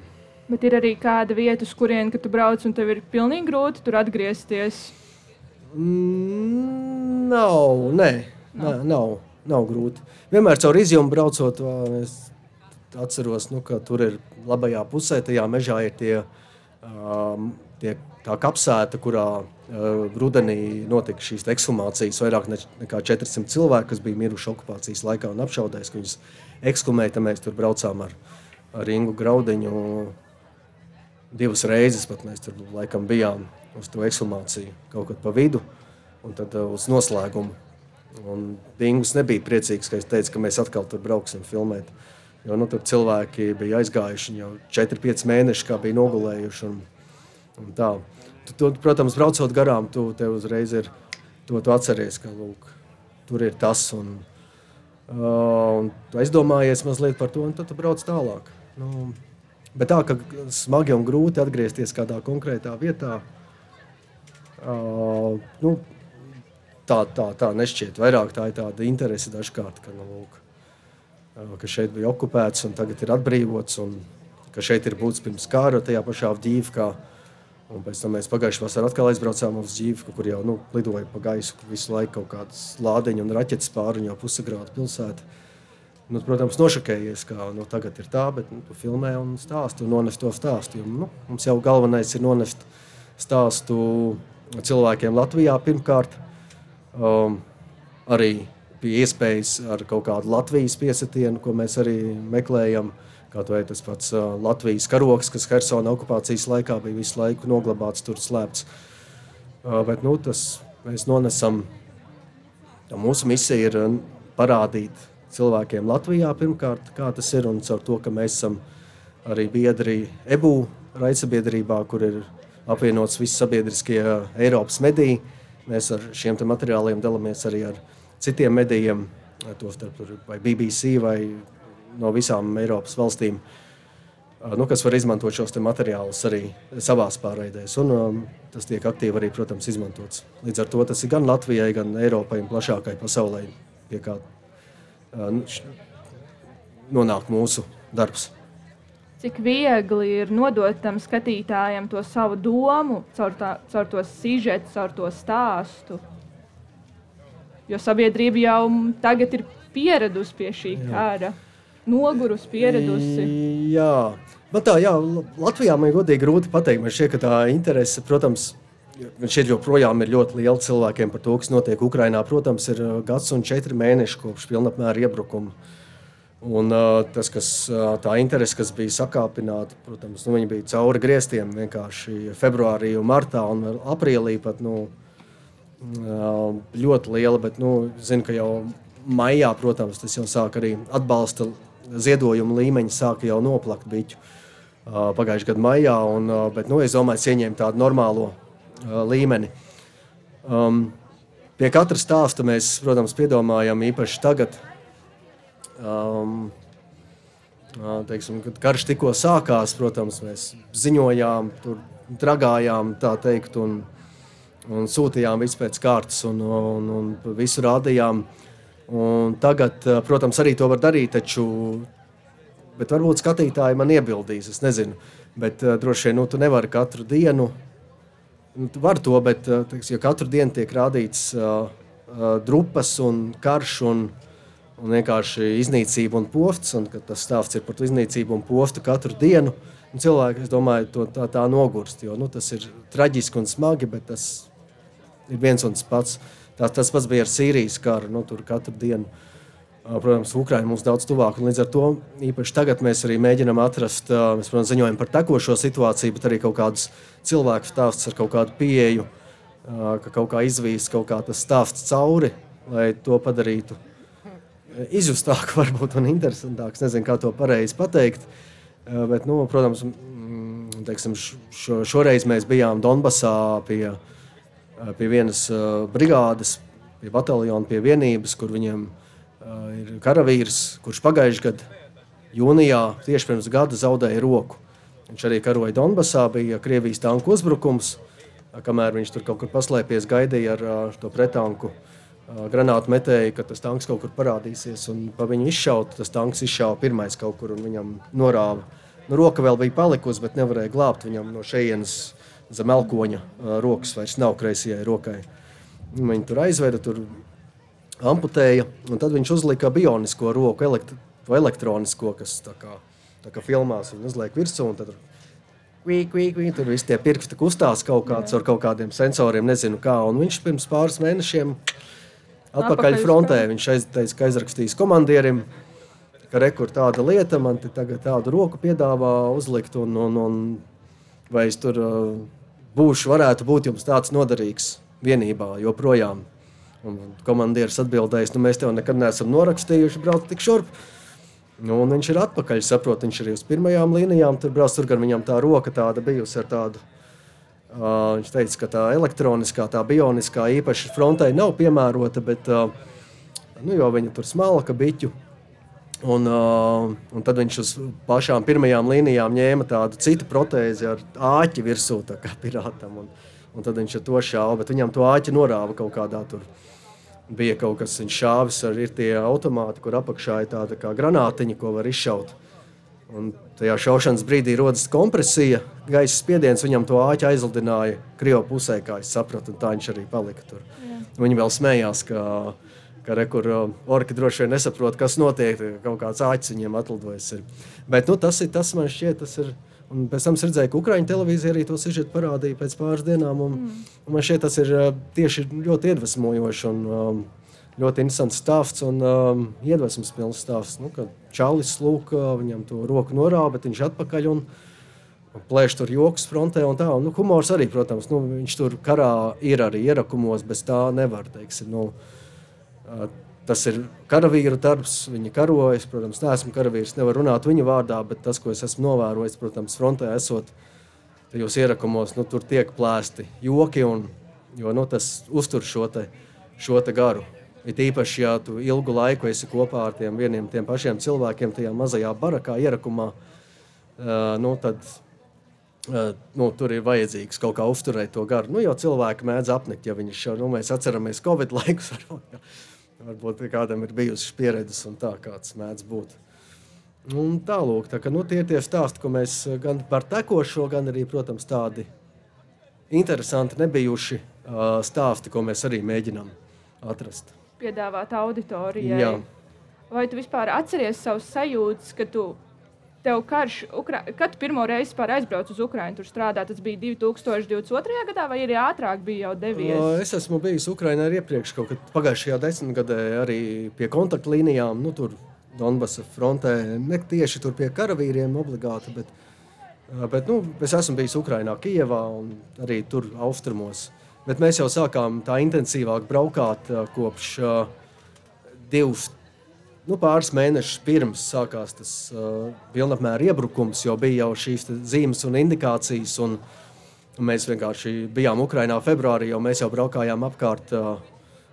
Bet ir arī kāda vieta, uz kurien tu brauc, un tev ir pilnīgi grūti tur atgriezties. Mm, nav, nē, nav. nav, nav grūti. Vienmēr caur izjumu braucot, es atceros, nu, ka tur ir labajā pusē, tajā mežā ir tie, um, tie, tā kapsēta, kurā uh, rudenī notika šīs ekshumācijas. Vairāk ne, nekā 400 cilvēku, kas bija miruši okupācijas laikā un apšaudēs, ka viņus ekshumēja. Mēs tur braucām ar, ar Ingu Graudiņu. Divas reizes pat mēs tur laikam bijām uz to ekshumāciju, kaut kad pa vidu un tad uh, uz noslēgumu. Un Dārns nebija priecīgs, ka es teicu, ka mēs atkal tur brauksim filmēt. Jo nu, tur cilvēki bija aizgājuši jau 4-5 mēnešus, kā bija nogulējuši. Un tā. tu, tu, protams, braucot garām, tu uzreiz ir, to tu atceries, ka lūk, tur ir tas. Un, uh, un tu aizdomājies mazliet par to, un tad tu brauc tālāk. Nu, bet tā, ka smagi un grūti atgriezties kādā konkrētā vietā, uh, nu, tā, tā, tā nešķiet. Vairāk tā ir tāda interese dažkārt, ka, nu, lūk, ka šeit bija okupēts un tagad ir atbrīvots, un ka šeit ir būtis pirms kara tajā pašā Avdīvkā. Un pēc tam mēs pagājušajā vasarā atkal aizbraucām uz Džīvku, kur jau nu, lidoja pa gaisu visu laiku kaut kādas lādiņas un raķetes pāri un jau pusagrāta pilsēta. Nu, protams, nošakējies, ka nu, tagad ir tā, bet nu, tu filmē un stāsti un nones to stāstu. Jo, nu, mums jau galvenais ir nonest stāstu cilvēkiem Latvijā pirmkārt. Um, arī bija iespējas ar kaut kādu Latvijas piesitienu, ko mēs arī meklējam. Kā to ir tas pats uh, Latvijas karoks, kas Helsona okupācijas laikā bija visu laiku noglabāts, tur slēpts. Uh, bet nu, tas mēs nonesam. Mūsu misija ir parādīt cilvēkiem Latvijā pirmkārt, kā tas ir, un caur to, ka mēs esam arī biedri EBU raidsabiedrībā, kur ir apvienots visi sabiedriskie Eiropas mediji. Mēs ar šiem materiāliem dalāmies arī ar citiem medijiem, tostarp vai BBC vai no visām Eiropas valstīm, nu, kas var izmantot šos materiālus arī savā pārraidēs. Un, um, tas tiek aktīvi arī, protams, izmantots. Līdz ar to tas ir gan Latvijai, gan Eiropai un plašākai pasaulē, pie kā uh, nonāk mūsu darbs. Cik viegli ir nodot tam skatītājam to savu domu, caur, tā, caur to sižetu, caur to stāstu. Jo sabiedrība jau tagad ir pieradusi pie šī jā. kara, nogurusi, pieradusi. Jā, bet tā, jā, Latvijā man godīgi grūti pateikt. Man šķiet, ka tā interese, protams, Šeit joprojām ir ļoti liela cilvēkiem par to, kas notiek Ukrajinā. Protams, ir gads un četri mēneši kopš pilnapmēra iebrukuma. Un, uh, tas, kas, uh, tā interese, kas bija sakāpināta, protams, nu, bija cauri grieztiem vienkārši februārī, martā un aprīlī. Pat, nu, uh, ļoti liela, bet nu, zinu, ka jau maijā, protams, tas jau sāk arī atbalsta ziedojumu līmeņi, sāka jau noplakt biķu uh, pagājušā gada maijā. Un, uh, bet, nu, es domāju, ka ieņēma tādu normālo uh, līmeni. Um, pie katra stāsta mēs, protams, piedomājam īpaši tagad. Um, teiksim, kad karš tikko sākās, protams, mēs ziņojām, tur dragājām, tā teikt, un, un sūtījām visu pēc kārtas un, un, un visu rādījām. Un tagad, protams, arī to var darīt, taču varbūt skatītāji man iebildīs. Es nezinu, bet droši vien nu, tu nevari katru dienu. Nu, tu vari to, bet teiks, ja katru dienu tiek rādīts uh, uh, drupas un karš un, un vienkārši iznīcība un pofts, un tas stāsts ir par iznīcību un poftu katru dienu, un cilvēki, es domāju, to tā, tā nogurst, jo nu, tas ir traģiski un smagi, bet tas ir viens un tas pats. Uh, Tā, tas pats bija ar Sīrijas karu. Nu, tur katru dienu, protams, Ukraiņa mums daudz tuvāk. Līdz ar to īpaši tagad mēs arī mēģinām atrast, mēs protams, ziņojam par tekošo situāciju, bet arī kaut kādus cilvēku stāstus ar kaut kādu pieeju, ka kaut kā izvīst kaut kā tas stāsts cauri, lai to padarītu izjustāk, [laughs] varbūt un interesantāk. Es nezinu, kā to pareizi pateikt. Bet, nu, protams, teiksim, šo, šoreiz mēs bijām Donbasā pie uh, pie vienas brigādes, pie bataljona, pie vienības, kur viņiem ir karavīrs, kurš pagājušajā gadā jūnijā, tieši pirms gada, zaudēja roku. Viņš arī karoja Donbasā, bija Krievijas tanku uzbrukums. Kamēr viņš tur kaut kur paslēpies, gaidīja ar to pretanku granātu metēju, ka tas tanks kaut kur parādīsies un pa viņu izšaut. Tas tanks izšāva pirmais kaut kur un viņam norāva. Nu, roka vēl bija palikusi, bet nevarēja glābt viņam no šejienes zem elkoņa rokas vairs nav kreisajai rokai. Viņi tur aizveda, tur amputēja, un tad viņš uzlika bionisko roku, elektri, elektronisko, kas tā kā, tā kā filmās viņa uzliek virsū. Kvī, kvī, kvī, tur viss tie pirksti kustās kaut kāds ar kaut kādiem sensoriem, nezinu kā. Un viņš pirms pāris mēnešiem atpakaļ frontē. Viņš aizteica, ka aizrakstīs komandierim, ka rekur tāda lieta, man te tagad tādu roku piedāvā uzlikt, un, un, un vai es tur uh, būšu, varētu būt jums tāds noderīgs vienībā joprojām. Un komandieris atbildējis, nu mēs tev nekad neesam norakstījuši, brauc tik šurp. Nu, un viņš ir atpakaļ, saprot, viņš ir uz pirmajām līnijām, tur brauc, tur gan viņam tā roka tāda bijusi ar tādu. Uh, viņš teica, ka tā elektroniskā, tā bioniskā īpaši frontē nav piemērota, bet uh, nu, viņa tur smalka biķu Un, uh, un tad viņš uz pašām pirmajām līnijām ņēma tādu citu protēzi ar āķi virsū, kā pirātam. Un, un tad viņš to šāva, bet viņam to āķi norāva kaut kādā tur. Bija kaut kas, viņš šāvis ar tie automāti, kur apakšā ir tāda kā granātiņa, ko var izšaut. Un tajā šaušanas brīdī rodas kompresija, gaisa spiediens viņam to āķi aizlidināja Krievijas pusē, kā es sapratu, un tā viņš arī palika tur. Jā. Viņi vēl smējās, ka viņa ka rekur uh, orki droši vien nesaprot, kas notiek, kaut kāds āķis viņiem atlidojas. Ir. Bet nu, tas ir tas, man šķiet, tas ir. Un pēc tam es redzēju, ka Ukrāņu televīzija arī to sižetu parādīja pēc pāris dienām. Un, mm. un man šķiet, tas ir uh, tieši ļoti iedvesmojoši un um, ļoti interesants stāsts un um, iedvesmas pilns stāsts. Nu, Čalis lūk, uh, viņam to roku norāva, bet viņš atpakaļ. Un, Plēš tur joks frontē un tā. Un, nu, humors arī, protams, nu, viņš tur karā ir arī ierakumos, bez tā nevar. Teiksim, nu, Tas ir karavīru darbs, viņi karojas. Protams, neesmu karavīrs, nevaru runāt viņa vārdā, bet tas, ko es esmu novērojis, protams, frontē esot tajos ierakumos, nu, tur tiek plēsti joki, un, jo nu, tas uztur šo, te, šo te garu. Ir īpaši, ja tu ilgu laiku esi kopā ar tiem vieniem tiem pašiem cilvēkiem, tajā mazajā barakā, ierakumā, uh, nu, tad uh, nu, tur ir vajadzīgs kaut kā uzturēt to garu. Nu, jo cilvēki mēdz apnikt, ja viņi šo, nu, mēs atceramies Covid laikus. Varbūt, ja. Varbūt kādam ir bijusi pieredze un tā, kāds mēdz būt. Un tālūk, tā, ka, nu, tie ir tie stāsti, ko mēs gan par tekošo, gan arī, protams, tādi interesanti nebijuši uh, stāsti, ko mēs arī mēģinām atrast. Piedāvāt auditorijai. Jā. Vai tu vispār atceries savus sajūtas, kad tu tev karš, Ukra... kad pirmo reizi aizbraucu uz Ukrajinu, tur strādāt, tas bija 2022. gadā, vai arī ātrāk bija jau devies? Es esmu bijis Ukrajinā arī iepriekš, kaut kad pagājušajā desmitgadē, arī pie kontaktlīnijām, nu, tur Donbasa frontē, ne tieši tur pie karavīriem obligāti, bet, bet nu, es esmu bijis Ukrajinā, Kijevā un arī tur austrumos. Bet mēs jau sākām tā intensīvāk braukāt kopš divus Nu, pāris mēnešus pirms sākās tas uh, pilnapmēra iebrukums, jau bija jau šīs zīmes un indikācijas. Un, un mēs vienkārši bijām Ukrajinā februārī, jau mēs jau braukājām apkārt uh,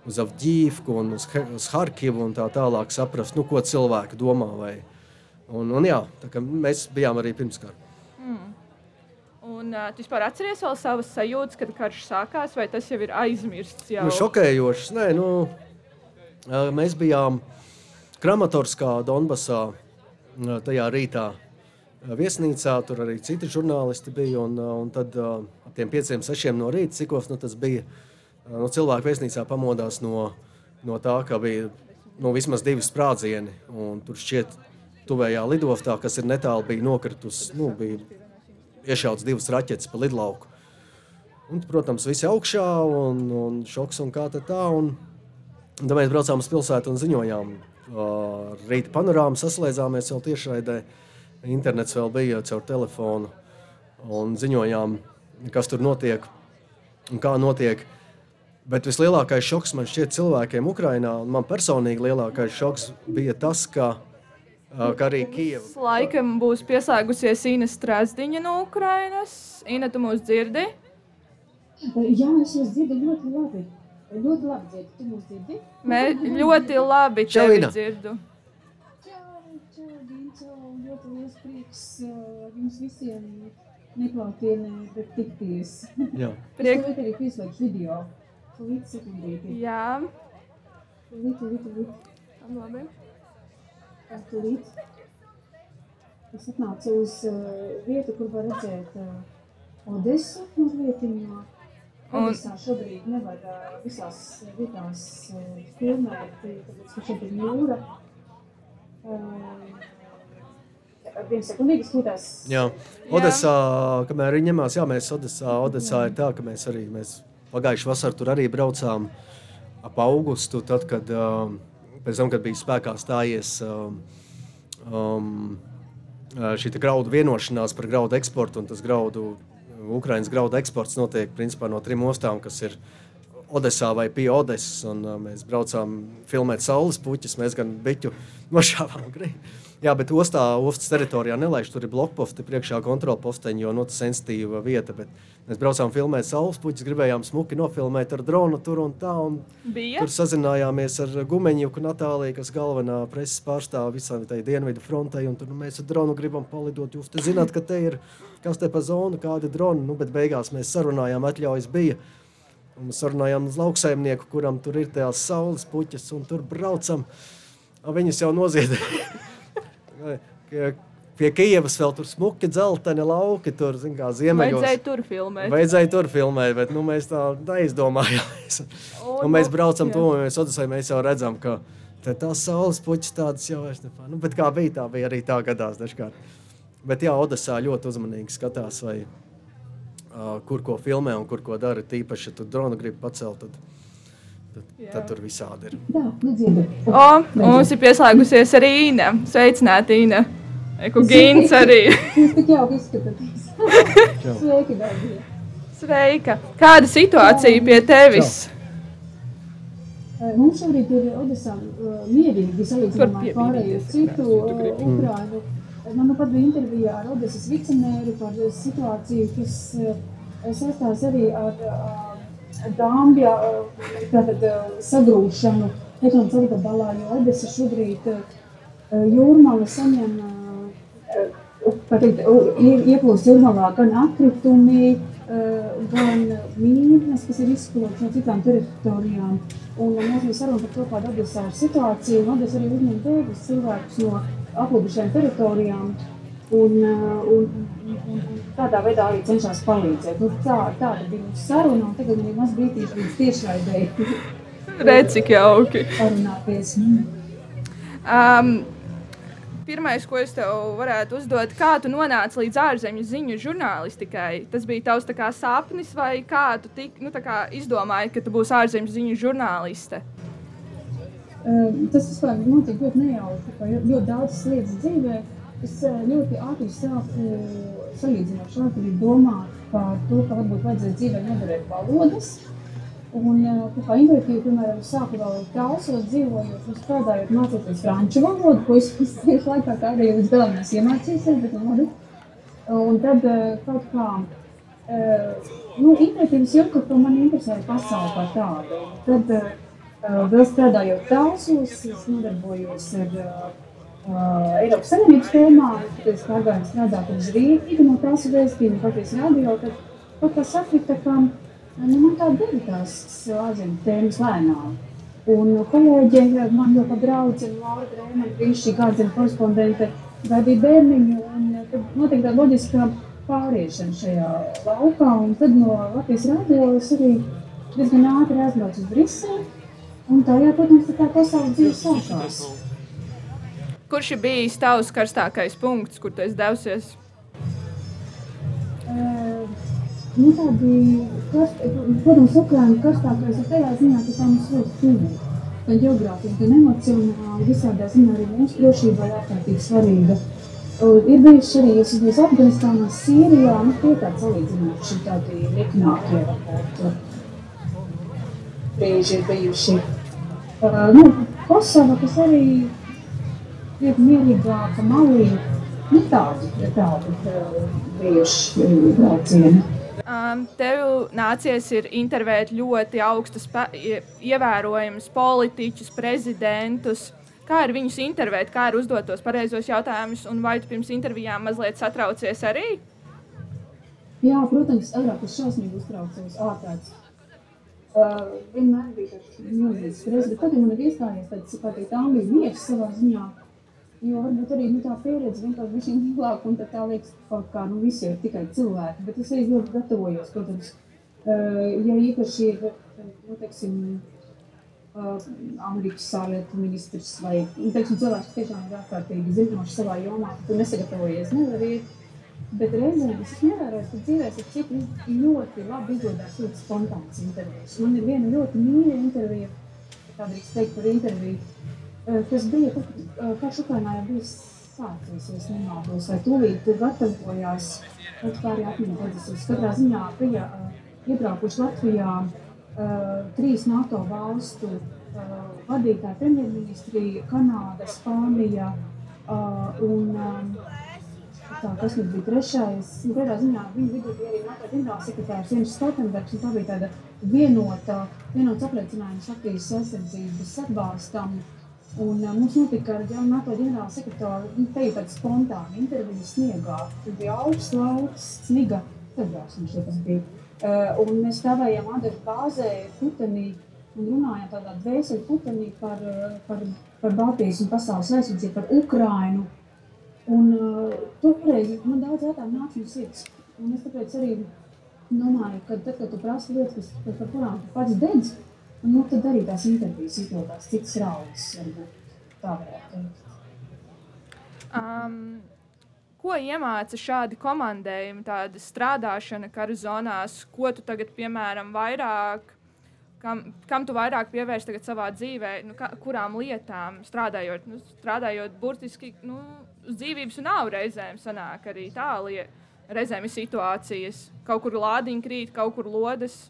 uz Avģīvku un uz, uz Harkivu un tā tālāk saprast, nu, ko cilvēki domā. Vai, un, un jā, mēs bijām arī pirms kara. Mm. Un uh, tu vispār atceries vēl savas sajūtas, kad karš sākās, vai tas jau ir aizmirsts? Jau? Nu, šokējošs. Nē, nu, uh, mēs bijām. Uh, Kramatorskā, Donbasā, tajā rītā viesnīcā. Tur arī citi žurnālisti bija. Un, un tad ap tiem pieciem, sešiem no rīta, cikos nu, tas bija, nu, cilvēki viesnīcā pamodās no, no tā, ka bija nu, vismaz divi sprādzieni. Tur šķiet, tuvējā lidostā, kas ir netālu, bija nokritusi, nu, bija iešauts divas raķetes pa lidlauku. Un, protams, visi augšā un, un šoks un kā tā. Un tad mēs braucām uz pilsētu un ziņojām rīta panorāmu saslēdzāmies jau tiešraidē. Internets vēl bija caur telefonu un ziņojām, kas tur notiek un kā notiek. Bet vislielākais šoks man šķiet cilvēkiem Ukrajinā, un man personīgi lielākais šoks bija tas, ka, ka arī Kijava. Laikam būs pieslēgusies Ina Strasdiņa no Ukrajinas. Ina, tu mūs dzirdi? Jā, es jūs dzirdu ļoti labi. Ļoti labi dzirdu. Tu mūs dzirdi? Mēs ļoti labi tevi dzirdu. Čau, čau, Ginčau. Ļoti liels prieks uh, jums visiem neklātienē, bet tikties. Jā. Priek... Es tev arī pieslēgšu video. Tūlīt sekundīti. Jā. Tūlīt, tūlīt, tūlīt. Labi. Tūlīt. Es atnācu uz uh, vietu, kur var redzēt uh, Odesu mazliet. Un šobrīd nevar visās vietās filmēt, tāpēc, ka šeit ir jūra. Viens sekundīgs skūtās. Jā, Odesā, kamēr viņi ņemās, jā, mēs Odesā, Odesā ir tā, ka mēs arī, mēs pagājuši vasar tur arī braucām ap augustu, tad, kad, pēc tam, kad bija spēkā stājies um, um, šī graudu vienošanās par graudu eksportu un tas graudu Ukraiņas graudu eksports notiek principā no trim ostām, kas ir Odesā vai pie Odesas. Un, uh, mēs braucām filmēt saules puķus, mēs gan biķu [laughs] nošāvām. Jā, bet ostā, ostas teritorijā nelaiž, tur ir blokposti, priekšā kontrolposteņi, jo nu, tas ir sensitīva vieta. Bet mēs braucām filmēt saules puķus, gribējām smuki nofilmēt ar dronu tur un tā. Un Bija? tur sazinājāmies ar Gumeņuku Natāliju, kas galvenā preses pārstāve visai tai dienvidu frontei. Un tur nu, mēs ar dronu gribam palidot. Jūs zināt, ka te ir kas te pa zonu, kādi droni. Nu, bet beigās mēs sarunājām, atļaujas bija. Un mēs sarunājām uz lauksaimnieku, kuram tur ir tās saules puķas, un tur braucam. Viņas jau noziedēja. [laughs] Pie Kijavas vēl tur smuki dzelteni lauki, tur kā ziemeļos. Vajadzēja tur filmēt. Vajadzēja tur filmēt, bet nu, mēs tā neizdomājāmies. [laughs] O, un mēs braucam to, un mēs, Odisai, mēs jau redzam, ka tās saules puķis tādas jau vairs nepār. Nu, bet kā bija, tā bija arī tā gadās dažkārt. Bet jā, Odisā ļoti uzmanīgi skatās, vai, uh, kur ko filmē un kur ko dara. Tīpaši, ja tu dronu gribi pacelt, tad, tad, jā. tad tur visādi ir. Jā, o, mums ir pieslēgusies arī Īna. Sveicināti, Īna! Eku Gīns arī. [laughs] Jūs tik jauki izskatāties. [laughs] Sveiki, dārgie. Sveika. Kāda situācija pie tevis? Čau. Mums šobrīd ir Odesā mierīgi salīdzinājumā ar pārējo citu Ukrainu. Man nu pat bija intervija ar Odesas vicemēru par situāciju, kas saistās arī ar dāmbja tātad sagrūšanu ekonomikas gabalā, jo Odesa šobrīd jūrmala saņem pateikt, ieplūst jūrmalā gan atkritumi, gan mītnes, kas ir izspilgts no citām teritorijām. Un mēs jau sarunājam par to, kāda Odesā ir situācija. Un Odesa arī uzņem bēgļus cilvēkus no aplūdušajām teritorijām. Un, un, un, un tādā veidā arī cenšas palīdzēt. Nu, tā, tāda bija mūsu saruna, un tagad ir maz brīdīs līdz tiešraidēji. [laughs] Redz, cik jauki. Parunāties. Um, pirmais, ko es tev varētu uzdot, kā tu nonāci līdz ārzemju ziņu žurnālistikai? Tas bija tavs kā, sapnis, vai kā tu tik, nu, kā izdomāji, ka tu būsi ārzemju ziņu žurnāliste? Um, tas vispār notika ļoti nejauši, ka ļoti daudz lietas dzīvē. Es ļoti ātri sāku salīdzinoši ātri domāt par to, ka varbūt vajadzēja dzīvē nedarīt valodas. Un, kā intuitīvi, piemēram, sāku vēl tālsot dzīvojot strādājot mācīties franču valodu, ko [laughs] es tieši laikā tā arī līdz galam nes iemācīsies, bet labi. Un tad kaut kā, nu, intuitīvs jūtu, ka man interesēja pasauli kā tādu. Tad vēl strādājot tālsos, es nodarbojos ar uh, Eiropas Savienības tēmā, kad es pārgāju strādāt uz Rīgu no tās vēstījuma, patīs radio, tad kaut kā sakrita, ka Nu, man tā bija tās ārzemju tēmas lēnām. Un kolēģi, man jau pat draudzene, Laura Grēmana, brīnišķīga ārzemju korespondente, gaidīja bērniņu, un tad notika tā loģiska pāriešana šajā laukā, un tad no Latvijas radio es arī diezgan ātri aizbraucu uz Briseli, un tā, jā, protams, tā pasaules dzīve sākās. Kurš ir bijis tavs karstākais punkts, kur tu esi devusies? Uh, nu, tādi, karst, protams, Ukraina karstākais ir tajā ziņā, ka tā mums ļoti tuvu. Gan geogrāfiski, gan emocionāli, visādā ziņā arī mums drošība ir ārkārtīgi svarīga. Ir bijuši arī, es esmu Afganistānā, Sīrijā, nu, tie tādi salīdzinoši tādi nieknākie varbūt brīži ir bijuši. Nu, Kosova, kas arī ir mierīgāka, malīga, nu tādi, tādi bijuši braucieni. Um, tev nācies ir intervēt ļoti augstus, ievērojamus politiķus, prezidentus. Kā ir viņus intervēt, kā ir uzdot tos pareizos jautājumus, un vai tu pirms intervijām mazliet satraucies arī? Jā, protams, agrāk es šausmīgi uztraucos ārkārtas. Vienmēr bija tāds milzīgs stress, bet tad, man ir iestājies tāds, kā teikt, angļu miers savā ziņā, Jo varbūt arī nu, tā pieredze vienkārši bija šī lielāka, un tā liekas, kaut kā nu, visi ir tikai cilvēki. Bet es arī ļoti gatavojos, protams, ja īpaši ir, nu, teiksim, Amerikas ārlietu ministrs vai nu, teiksim, cilvēks, kas tiešām ir ārkārtīgi zinošs savā jomā, tu nesagatavojies, nevar iet. Bet reizēm es novēroju, ka dzīvēs ir cik ļoti labi izdodas ļoti spontāns intervijas. Man ir viena ļoti mīļa intervija, kā drīkst teikt par interviju, kas bija, kā Ukrainā jau bija sācies, ja nemaldos, vai tūlīt gatavojās, kaut kā arī atmiņu redzes. Katrā ziņā bija iebraukuši Latvijā trīs NATO valstu vadītāji, premjerministri, Kanāda, Spānija un tā, kas mums bija trešais. Nu, katrā ziņā viņa vidū bija arī NATO ģenerālsekretārs Jens Stoltenbergs, un tā bija tāda vienota, vienots apliecinājums Latvijas aizsardzības atbalstam. Un, uh, mums notika ar NATO ģenerāla sekretāru nu, te tāda spontāna intervija sniegā. Tur bija augsts lauks, sniga februārs, viņš tas bija. Uh, un mēs stāvējām Adaļu bāzē Putenī un runājām tādā dvēseli Putenī par, par, par Baltijas un pasaules aizsardzību, par Ukrainu. Un uh, toreiz man daudz jautājumu nāca no sirds. Un es tāpēc arī domāju, ka tad, kad tu prasi lietas, kas, par kurām tu pats dedz, Nu, tad arī tās intervijas izdodas citas raudas, varbūt tā varētu teikt. Um, ko iemāca šādi komandējumi, tāda strādāšana kara zonās, ko tu tagad, piemēram, vairāk, kam, kam tu vairāk pievērš savā dzīvē, nu, ka, kurām lietām strādājot, nu, strādājot burtiski nu, dzīvības un nav reizēm sanāk arī tālie, reizēm ir situācijas, kaut kur lādiņi krīt, kaut kur lodes.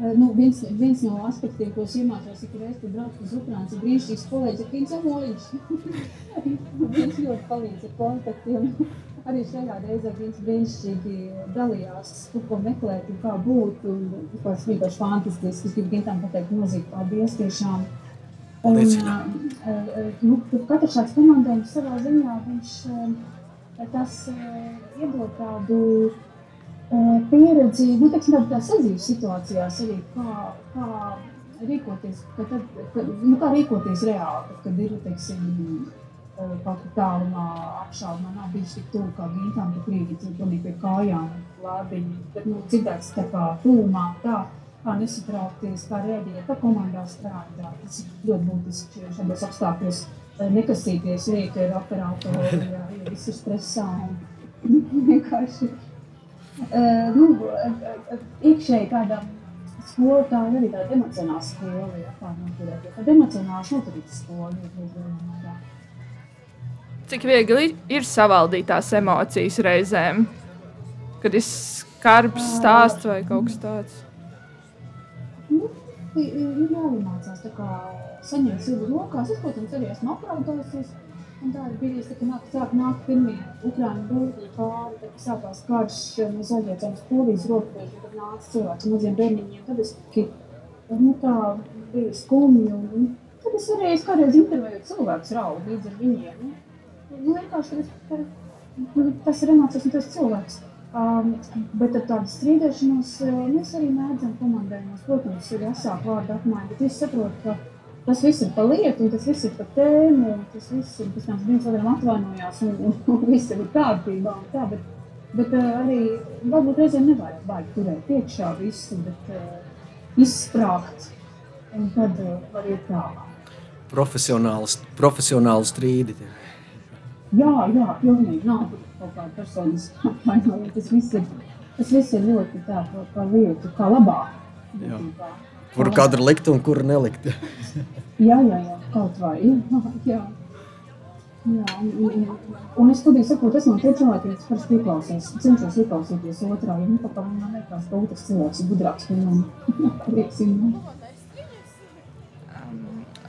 Nu, viens, viens no aspektiem, ko es iemācījos, ir kad braucu uz Ukrainas, ir brīnišķīgs kolēģis, ir Amoliņš. [laughs] viņš ļoti palīdz ar kontaktiem. Arī šajā reizē viens brīnišķīgi dalījās, ko meklēt un kā būt. Un tas vienkārši fantastisks. Es gribu Gintam pateikt milzīgi paldies tiešām. Uh, nu, katrs šāds komandējums savā ziņā, viņš uh, tas uh, iedod tādu pieredzi, nu, teiksim, tādā sadzīves situācijās arī, kā, kā rīkoties, ka tad, ka, nu, kā rīkoties reāli, kad ir, teiksim, kaut kā tālumā apšaubā nav bijis tik tuvu kā gintam, ka krīt ir pilnīgi pie kājām lādiņi, bet, nu, dzirdēts tā kā tūmā, tā, kā nesatraukties, kā rēģēt, kā komandā strādāt. Tas ir ļoti būtiski šādos apstākļos. nekastīties rīta ir operatori, jā, [laughs] jo viss ir stresā. [laughs] Vienkārši, uh, nu, iekšēji kādam skolotāju arī tāda emocionāla skola, jā, kā noturēt. Noturītas skola ir līdz jā. Cik viegli ir savaldīt tās emocijas reizēm, kad ir skarbs stāsts vai kaut kas tāds. Ir jāiemācās tā kā saņemt sevi rokās. Es, protams, arī esmu apraudājusies. Un tā ir bijis, tā, ka nāk, sāk nākt pirmie Ukraiņu bēgļi pāri, tad sākās karš no zaļiecām polijas robežu, tad nāca cilvēki maziem bērniņiem. Tad es tik, nu tā bija skumji. Un, tad es arī es kādreiz intervēju cilvēkus raudu līdz ar viņiem. Nu, vienkārši tas, ir emocijas un tas cilvēks. Um, bet ar tādu strīdēšanos uh, mēs arī mēdzam komandējumos. Protams, ir jāsāk vārdu apmaiņa, bet es saprotu, ka tas viss ir pa lietu, un tas viss ir pa tēmu, un tas viss ir pēc tam viens otram atvainojās, un, un, [laughs] un viss ir kārtībā un tā, bet, bet uh, arī varbūt reizēm nevajag baigi turēt iekšā visu, bet uh, izsprāgt, un tad uh, var iet tālāk. Profesionāli strīdi. tie. Jā, jā, pilnīgi nav kaut kāda personas apvainojuma. Tas viss ir, tas viss ir ļoti tā, pa, pa lietu, kā labāk. Jā. Kur Kā kadru likt un kur nelikt. Jā, jā, jā, kaut vai. Jā, [laughs] jā. Jā, un, un, es studiju saprotu, es no tiem cilvēkiem, kas parasti ieklausās, cenšos ieklausīties otrā, jo, nu, kaut kā man liekas, ka otrs cilvēks ir gudrāks par mani. [laughs] Lieksim, nu.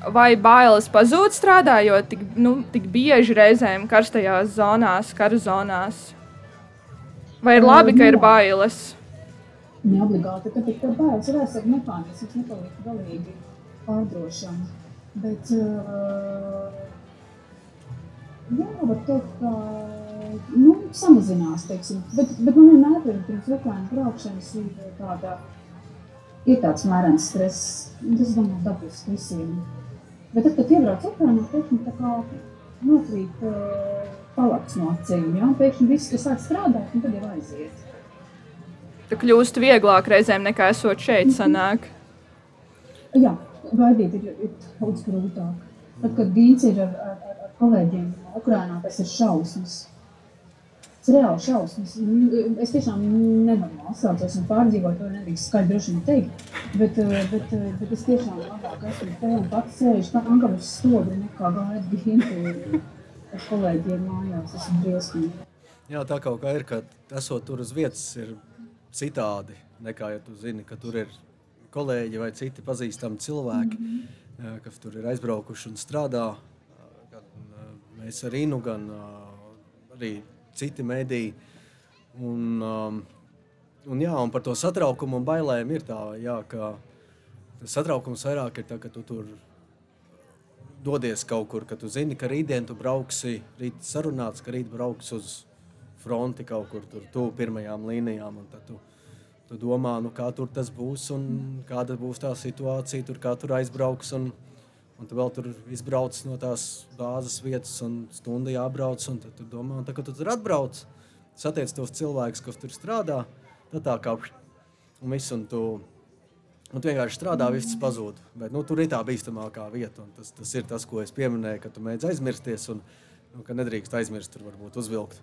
Vai bailes pazūd strādājot tik, nu, tik bieži reizēm karstajās zonās, kara zonās? Vai ir labi, ka ir bailes? neobligāti, tāpēc, ka bērns ir aizsardzības mehānisms, nepaliek galīgi pārdrošam. Bet, uh, jā, var teikt, ka nu, samazinās, teiksim. Bet, bet man vienmēr ir pirms Ukraiņu braukšanas ir tāda, ir tāds mērens stress. Un Tas, domāju, dabiski visiem. Bet tad, kad iebrauc Ukraiņā, pēkšņi tā kā nokrīt uh, palaks no acīm, jā, pēkšņi viss, kas sāk strādāt, un tad jau aiziet. Tā kļūst vieglāk reizēm nekā esot šeit. Sanāk. Jā, gaidīt ir, ir daudz grūtāk. Tad, kad Gīns ir ar, ar, ar- kolēģiem no Ukrajinā, tas ir šausmas. Tas ir reāli šausmas. Es tiešām nenormāli sācos un pārdzīvoju, to nedrīkst skaidri droši vien teikt. Bet, eh, bet, eh, bet es tiešām labāk esmu te un pats sēžu tā angavas stobri nekā gaidu Gintu ar kolēģiem mājās. Tas ir briesmīgi. Jā, tā kaut kā ir, ka esot tur uz vietas ir citādi nekā, ja tu zini, ka tur ir kolēģi vai citi pazīstami cilvēki, mm -hmm. kas tur ir aizbraukuši un strādā. Gan eh, mēs ar Inu, gan arī citi mediji. Un, um, un, jā, un par to satraukumu un bailēm ir tā, jā, ka tas satraukums vairāk ir tā, ka tu tur dodies kaut kur, ka tu zini, ka rītdien tu brauksi, rīt sarunāts, ka rīt brauks uz fronti kaut kur tur tuvu pirmajām līnijām. Tu, tu domā, nu, kā tur tas būs un kāda būs tā situācija, tur, kā tur aizbrauks. Un, un tu vēl tur izbrauc no tās bāzes vietas un stundu jābrauc. Un tad tu domā, un tad, kad tu tur atbrauc, satiec tos cilvēkus, kas tur strādā, tad tā kā un viss. Un tu, Un tu vienkārši strādā, viss pazūd. Bet, nu, tur ir tā bīstamākā vieta. un Tas, tas ir tas, ko es pieminēju, ka tu mēdz aizmirsties. Un, nu, ka nedrīkst aizmirst, tur varbūt uzvilkt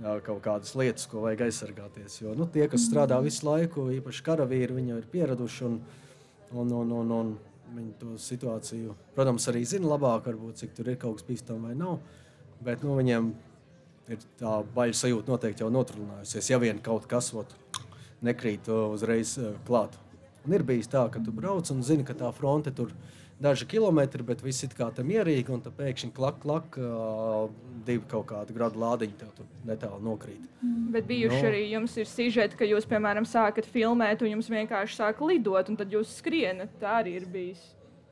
jā, kaut kādas lietas, ko vajag aizsargāties. Jo nu, tie, kas strādā visu laiku, īpaši karavīri, viņi ir pieraduši. Un, un, un, un, un viņi to situāciju, protams, arī zina labāk, varbūt, cik tur ir kaut kas bīstams vai nav. Bet nu, viņiem ir tā baila sajūta noteikti jau notrunājusies. Ja vien kaut kas ot, nekrīt uh, uzreiz uh, klāt. Un ir bijis tā, ka tu brauc un zini, ka tā fronte tur daži kilometri, bet viss ir kā tam mierīgi, un tad pēkšņi klak, klak, uh, divi kaut kādi gradu lādiņi tev tur netālu nokrīt. Bet bijuši Nu. arī jums ir sižeti, ka jūs, piemēram, sākat filmēt, un jums vienkārši sāk lidot, un tad jūs skrienat. Tā arī ir bijis.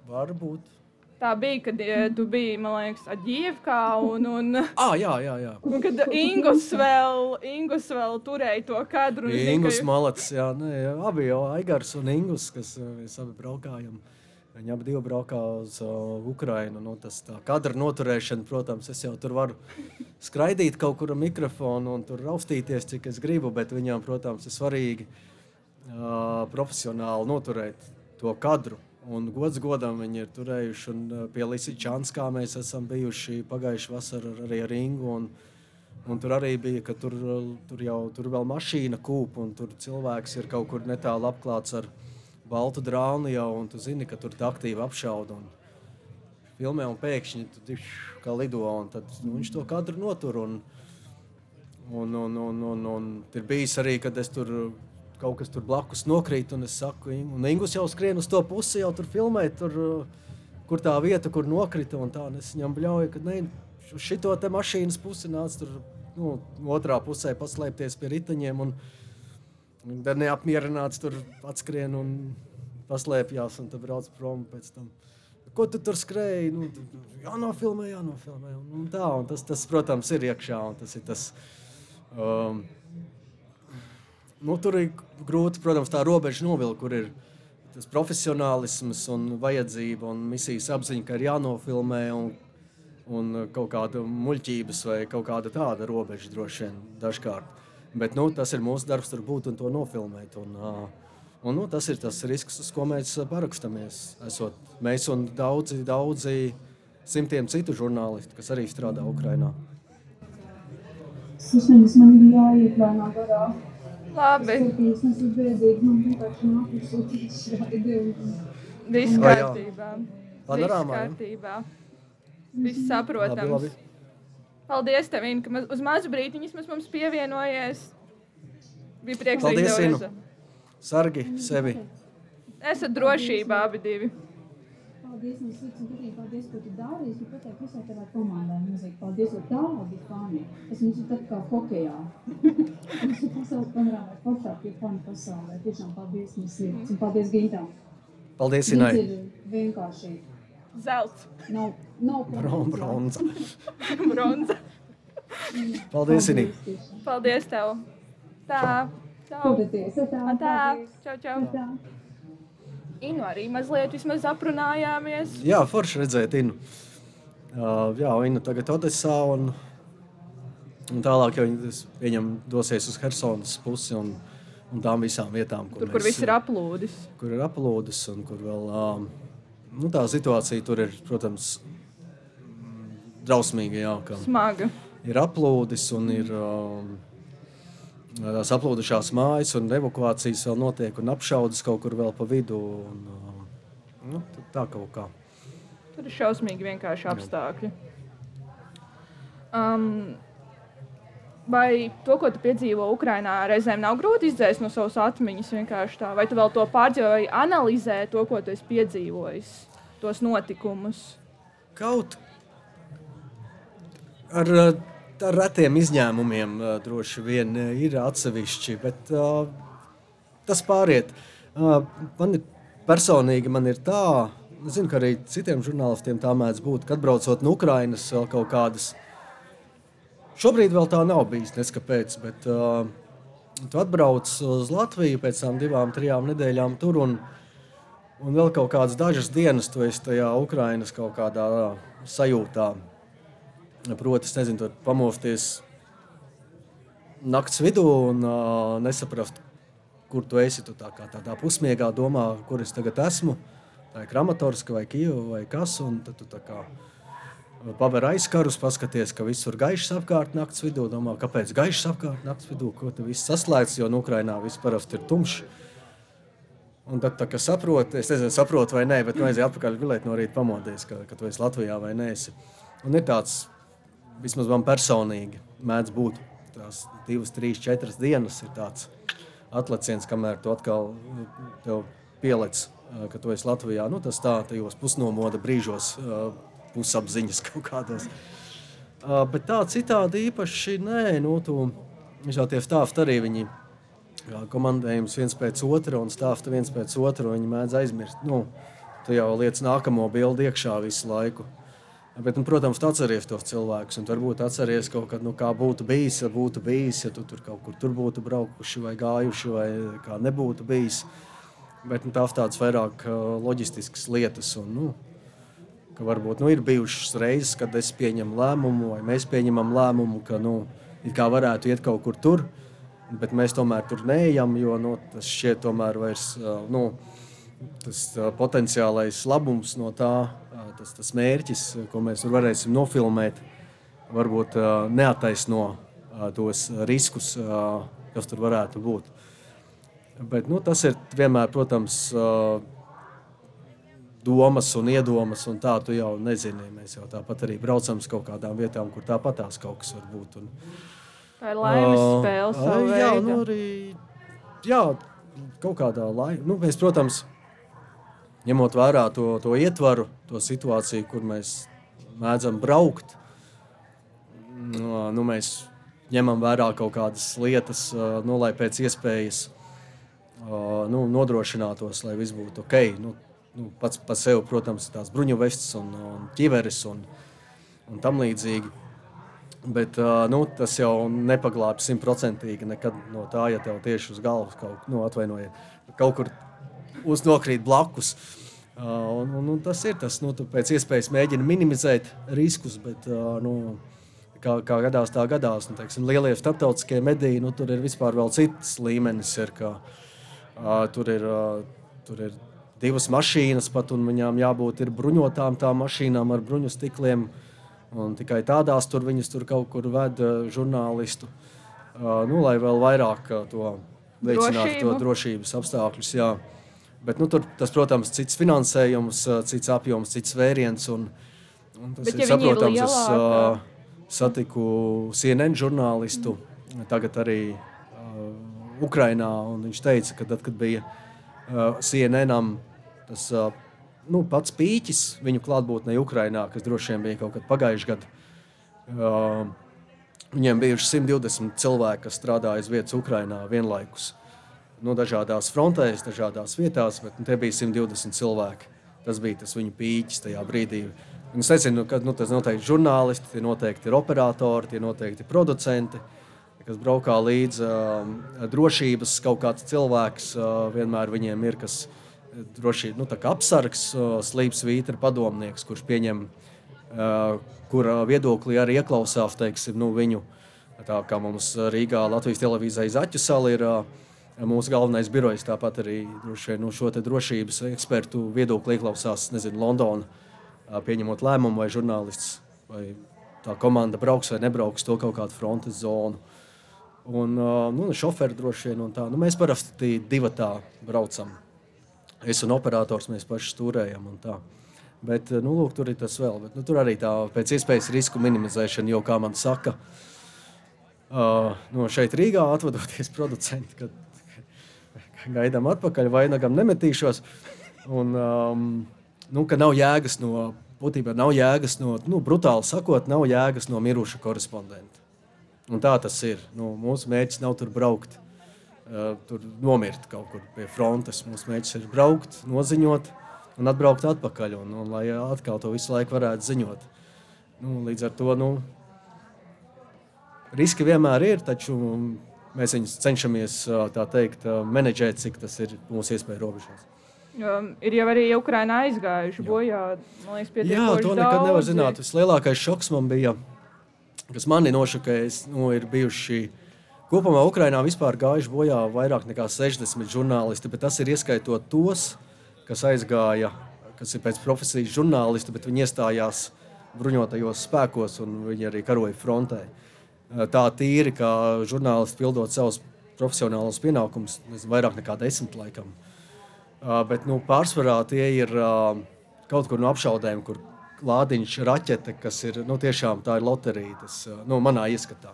Varbūt. Tā bija, kad eh, tu biji, man liekas, Aģievkā, un, un, Ah, jā, jā, jā. [laughs] un kad Ingus vēl, Ingus vēl turēja to kadru. zinu, ka Malats, jā, nē, jā, abi jau Aigars un Ingus, kas uh, mēs abi braukājam. Viņi abi braukā uz uh, Ukrajinu. Nu, tas kadra noturēšana, protams, es jau tur varu skraidīt kaut kur ar mikrofonu un tur raustīties, cik es gribu, bet viņām, protams, ir svarīgi uh, profesionāli noturēt to kadru. Un gods godam viņi ir turējuši. Un pie Lisičāns, kā mēs esam bijuši pagājušā vasarā arī ar Ingu. Un, un tur arī bija, ka tur, tur jau tur vēl mašīna kūp, un tur cilvēks ir kaut kur netālu apklāts ar baltu drānu jau, un tu zini, ka tur aktīvi apšauda. Un, filmē, un pēkšņi tur kā lido, un tad nu, viņš to kadru notur. Un, un, un, un, un, un ir bijis arī, kad es tur kaut kas tur blakus nokrīt, un es saku, un Ingus jau skrien uz to pusi, jau tur filmē, tur, kur tā vieta, kur nokrita, un tā, un es viņam bļauju, ka ne, šito te mašīnas pusi nāc tur, nu, otrā pusē paslēpties pie riteņiem, un, un tad neapmierināts tur atskrien un paslēpjās, un tad brauc prom pēc tam ko tu tur skrēji? Nu, jānofilmē, jānofilmē. Un, un tā, un tas, tas, protams, ir iekšā. Tas ir tas, um, nu, tur ir grūti, protams, tā robeža novilkt, kur ir tas profesionālisms un vajadzība un misijas apziņa, ka ir jānofilmē. Un, un kaut kāda muļķības vai kaut kāda tāda robeža droši vien dažkārt. Bet nu, tas ir mūsu darbs, tur būt un to nofilmēt. Un, uh, Un, nu, tas ir tas risks, uz ko mēs parakstamies. Esot mēs un daudzi, daudzi simtiem citu žurnālistu, kas arī strādā Ukrajinā. Sirsnīgs man ir jāieplāno garā. Labi. Es esmu bēdīgi, man vienkārši nākus uz šādi. Viss kārtībā. Viss Panorāmā, jā? kārtībā. Viss saprotams. Labi, labi. Paldies, tev, Inka, ka uz mazu brīdiņu vismaz mums pievienojies. Bija prieks arī Paldies, tev redzēt. Sargi sevi. Esat drošībā abi divi. Paldies, man sirds un pateikt, paldies, ko tu dari. Es gribu pateikt visai tavai komandai milzīgi. Paldies, jo tādi fani. Es viņus tad kā hokejā. Mums [laughs] ir pasaules panorāmā foršākie fani pasaulē. Tiešām paldies, man sirds. Un paldies Gintam. Paldies, Viņš Inai. ir vienkārši. Zelts, Nav, nav Bron, bronza. [laughs] bronza. Paldies, tiešām. Paldies tev. Tā. Čau. Tā. Čau, čau. Tā. Inu arī mazliet vismaz aprunājāmies. Jā, forši redzēt Inu. Uh, jā, Ina tagad Odesā un, un tālāk jau viņa viņam dosies uz Helsonas pusi un, un tām visām vietām, kur, Tur, kur mēs- viss ir aplūdis. kur ir aplūdes un kur vēl um, nu, tā situācija tur ir, protams, drausmīga. Jā, Smaga. ir aplūdes un ir um, tās aplūdušās mājas, un evakuācijas vēl notiek, un apšaudas kaut kur vēl pa vidu. Un, um, nu, tā kaut kā. Tur ir šausmīgi vienkārši apstākļi. Um, vai to, ko tu piedzīvo Ukrajinā, reizēm nav grūti izdzēst no savas atmiņas? vienkārši Tā? Vai tu vēl to pārdzīvo, vai analizē to, ko tu esi piedzīvojis, tos notikumus? Kaut ar, uh, ar retiem izņēmumiem uh, droši vien uh, ir atsevišķi, bet uh, tas pāriet. Uh, man ir personīgi man ir tā, es zinu, ka arī citiem žurnālistiem tā mēdz būt, kad braucot no Ukrainas vēl kaut kādas. Šobrīd vēl tā nav bijis, neskapēc, bet uh, tu atbrauc uz Latviju pēc tam divām, trijām nedēļām tur un, un vēl kaut kādas dažas dienas tu esi tajā Ukrainas kaut kādā sajūtā. Proti, es nezinu, tur pamosties naktas vidū un uh, nesaprast, kur tu esi. Tu tā kā tādā pusmiegā domā, kur es tagad esmu. Tā ir Kramatorska vai Kijava vai kas. Un tad tu tā kā paver aizkarus, paskaties, ka viss ir gaišs apkārt naktas vidū. Domā, kāpēc gaišs apkārt naktas vidū, ko tu viss saslēdz, jo nu, Ukrainā viss parasti ir tumšs. Un tad, kad saproti, es nezinu, saprotu vai nē, bet nu aiziet atpakaļ gulēt no rīta pamodies, ka, ka tu esi Latvijā vai nē. Esi. Un ir tāds, vismaz man personīgi, mēdz būt tās divas, trīs, četras dienas. Ir tāds atliciens, kamēr tu atkal tev pielec, ka tu esi Latvijā. Nu, tas tā, tajos pusnomoda brīžos, pusapziņas [laughs] kaut kādos. Bet tā citādi īpaši nē, nu, tu, tie stāvti arī viņi komandējums viens pēc otra un stāvta viens pēc otra. Viņi mēdz aizmirst. Nu, tu jau liec nākamo bildi iekšā visu laiku. Bet, nu, protams, atceries tos cilvēkus. Varbūt atceries kaut kad, nu, kā būtu bijis, ja būtu bijis, ja tu tur kaut kur tur būtu braukuši vai gājuši, vai kā nebūtu bijis. Bet nu, tās tādas vairāk uh, loģistiskas lietas. Un, nu, ka varbūt nu, ir bijušas reizes, kad es pieņemu lēmumu, vai mēs pieņemam lēmumu, ka nu, varētu iet kaut kur tur, bet mēs tomēr tur neejam, jo nu, tas šķiet tomēr vairs. Nu, tas potenciālais labums no tā, tas, tas mērķis, ko mēs varēsim nofilmēt, varbūt neataisno tos riskus, kas tur varētu būt. Bet, nu, tas ir vienmēr, protams, domas un iedomas, un tā tu jau nezini. Mēs jau tāpat arī braucam uz kaut kādām vietām, kur tāpatās kaut kas var būt. Un, tā ir laimes uh, spēle. Jā, nu arī jā, kaut kādā laikā. Nu, mēs, protams, ņemot vērā to, to ietvaru, to situāciju, kur mēs mēdzam braukt, nu, nu, mēs ņemam vērā kaut kādas lietas, nu, lai pēc iespējas nu, nodrošinātos, lai viss būtu ok. Nu, nu, pats par sevi, protams, tās bruņu vestes un, un ķiveres un, un tam līdzīgi. Bet nu, tas jau nepaglābj simtprocentīgi nekad no tā, ja tev tieši uz galvas kaut, nu, kaut kur uznokrīt blakus. Un, un, un tas ir tas, nu, pēc iespējas mēģini minimizēt riskus, bet nu, kā, kā gadās, tā gadās. Nu, teiksim, lielie starptautiskie mediji, nu, tur ir vispār vēl cits līmenis. Ir, uh, tur, ir, tur ir divas mašīnas, pat, un viņām jābūt bruņotām tām mašīnām ar bruņu stikliem. Un tikai tādās tur viņas tur kaut kur ved žurnālistu, uh, nu, lai vēl vairāk to veicinātu, to drošības apstākļus. Jā. Bet, nu, tur, tas, protams, ir cits finansējums, cits apjoms, cits vēriens. Un, un tas Bet, ja ir saprotams. Es satiku CNN žurnālistu, mm. tagad arī uh, Ukrainā. Viņš teica, ka tad, kad bija uh, CNN tas nu, pats pīķis viņu klātbūtnē Ukrajinā, kas droši vien bija kaut kad pagājušajā gadā. Viņiem bija 120 cilvēki, kas strādāja uz vietas Ukrajinā vienlaikus. No nu, dažādās frontēs, dažādās vietās, bet nu, tie bija 120 cilvēki. Tas bija tas viņu pīķis tajā brīdī. Un es nezinu, ka nu, tas noteikti ir žurnālisti, tie noteikti ir operatori, tie noteikti ir producenti, kas braukā līdzi uh, drošības kaut kāds cilvēks. Uh, vienmēr viņiem ir kas droši nu, apsargs, slīps vītra padomnieks, kurš pieņem, kura viedoklī arī ieklausās teiksim, nu, viņu. Tā kā mums Rīgā Latvijas televīzijā Zaķu sala ir mūsu galvenais birojs, tāpat arī droši, nu, šo drošības ekspertu viedoklī ieklausās nezinu, Londona, pieņemot lēmumu, vai žurnālists vai tā komanda brauks vai nebrauks to kaut kādu frontes zonu. Un nu, šoferi droši vien. Nu, mēs parasti divi tā braucam es un operators mēs paši stūrējam. Bet nu, lūk, tur ir tas vēl. Bet, nu, tur arī tā pēc iespējas risku minimizēšana, jo, kā man saka, uh, no šeit Rīgā atvadoties [laughs] producenti, kad gaidām atpakaļ, vainagam nemetīšos. Un, um, nu, ka nav jēgas no, būtībā nav jēgas no, nu, brutāli sakot, nav jēgas no miruša korespondenta. Un tā tas ir. Nu, mūsu mērķis nav tur braukt tur nomirt kaut kur pie frontes. Mūsu mērķis ir braukt, noziņot un atbraukt atpakaļ, un, un lai atkal to visu laiku varētu ziņot. Nu, līdz ar to nu, riski vienmēr ir, taču mēs viņus cenšamies teikt, menedžēt, cik tas ir mūsu iespēju robežās. Um, ir jau arī Ukraiņā aizgājuši bojā. Man liekas, Jā, to nekad daudzi. nevar zināt. Vislielākais šoks man bija, kas mani nošokēja, nu, ir bijuši uh, Kopumā Ukrainā vispār gājuši bojā vairāk nekā 60 žurnālisti, bet tas ir ieskaitot tos, kas aizgāja, kas ir pēc profesijas žurnālisti, bet viņi iestājās bruņotajos spēkos un viņi arī karoja frontē. Tā tīri, kā žurnālisti pildot savus profesionālos pienākumus, nezinu, vairāk nekā desmit laikam. Bet nu, pārsvarā tie ir kaut kur no apšaudēm, kur lādiņš, raķete, kas ir nu, tiešām tā ir loterija, tas nu, manā ieskatā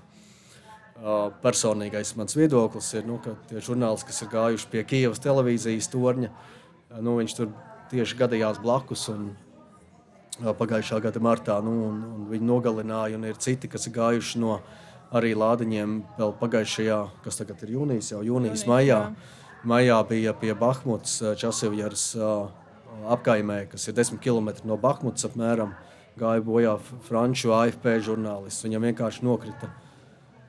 personīgais mans viedoklis ir, nu, ka tie žurnālisti, kas ir gājuši pie Kievas televīzijas torņa, nu, viņš tur tieši gadījās blakus. Un, pagājušā gada martā nu, un, un viņi nogalināja, un ir citi, kas ir gājuši no arī lādiņiem vēl pagājušajā, kas tagad ir jūnijas, jau jūnijas, maijā. Maijā bija pie Bahmutas Časivjaras apkaimē, kas ir 10 km no Bahmutas apmēram, gāja bojā franču AFP žurnālists. Viņam vienkārši nokrita Uh,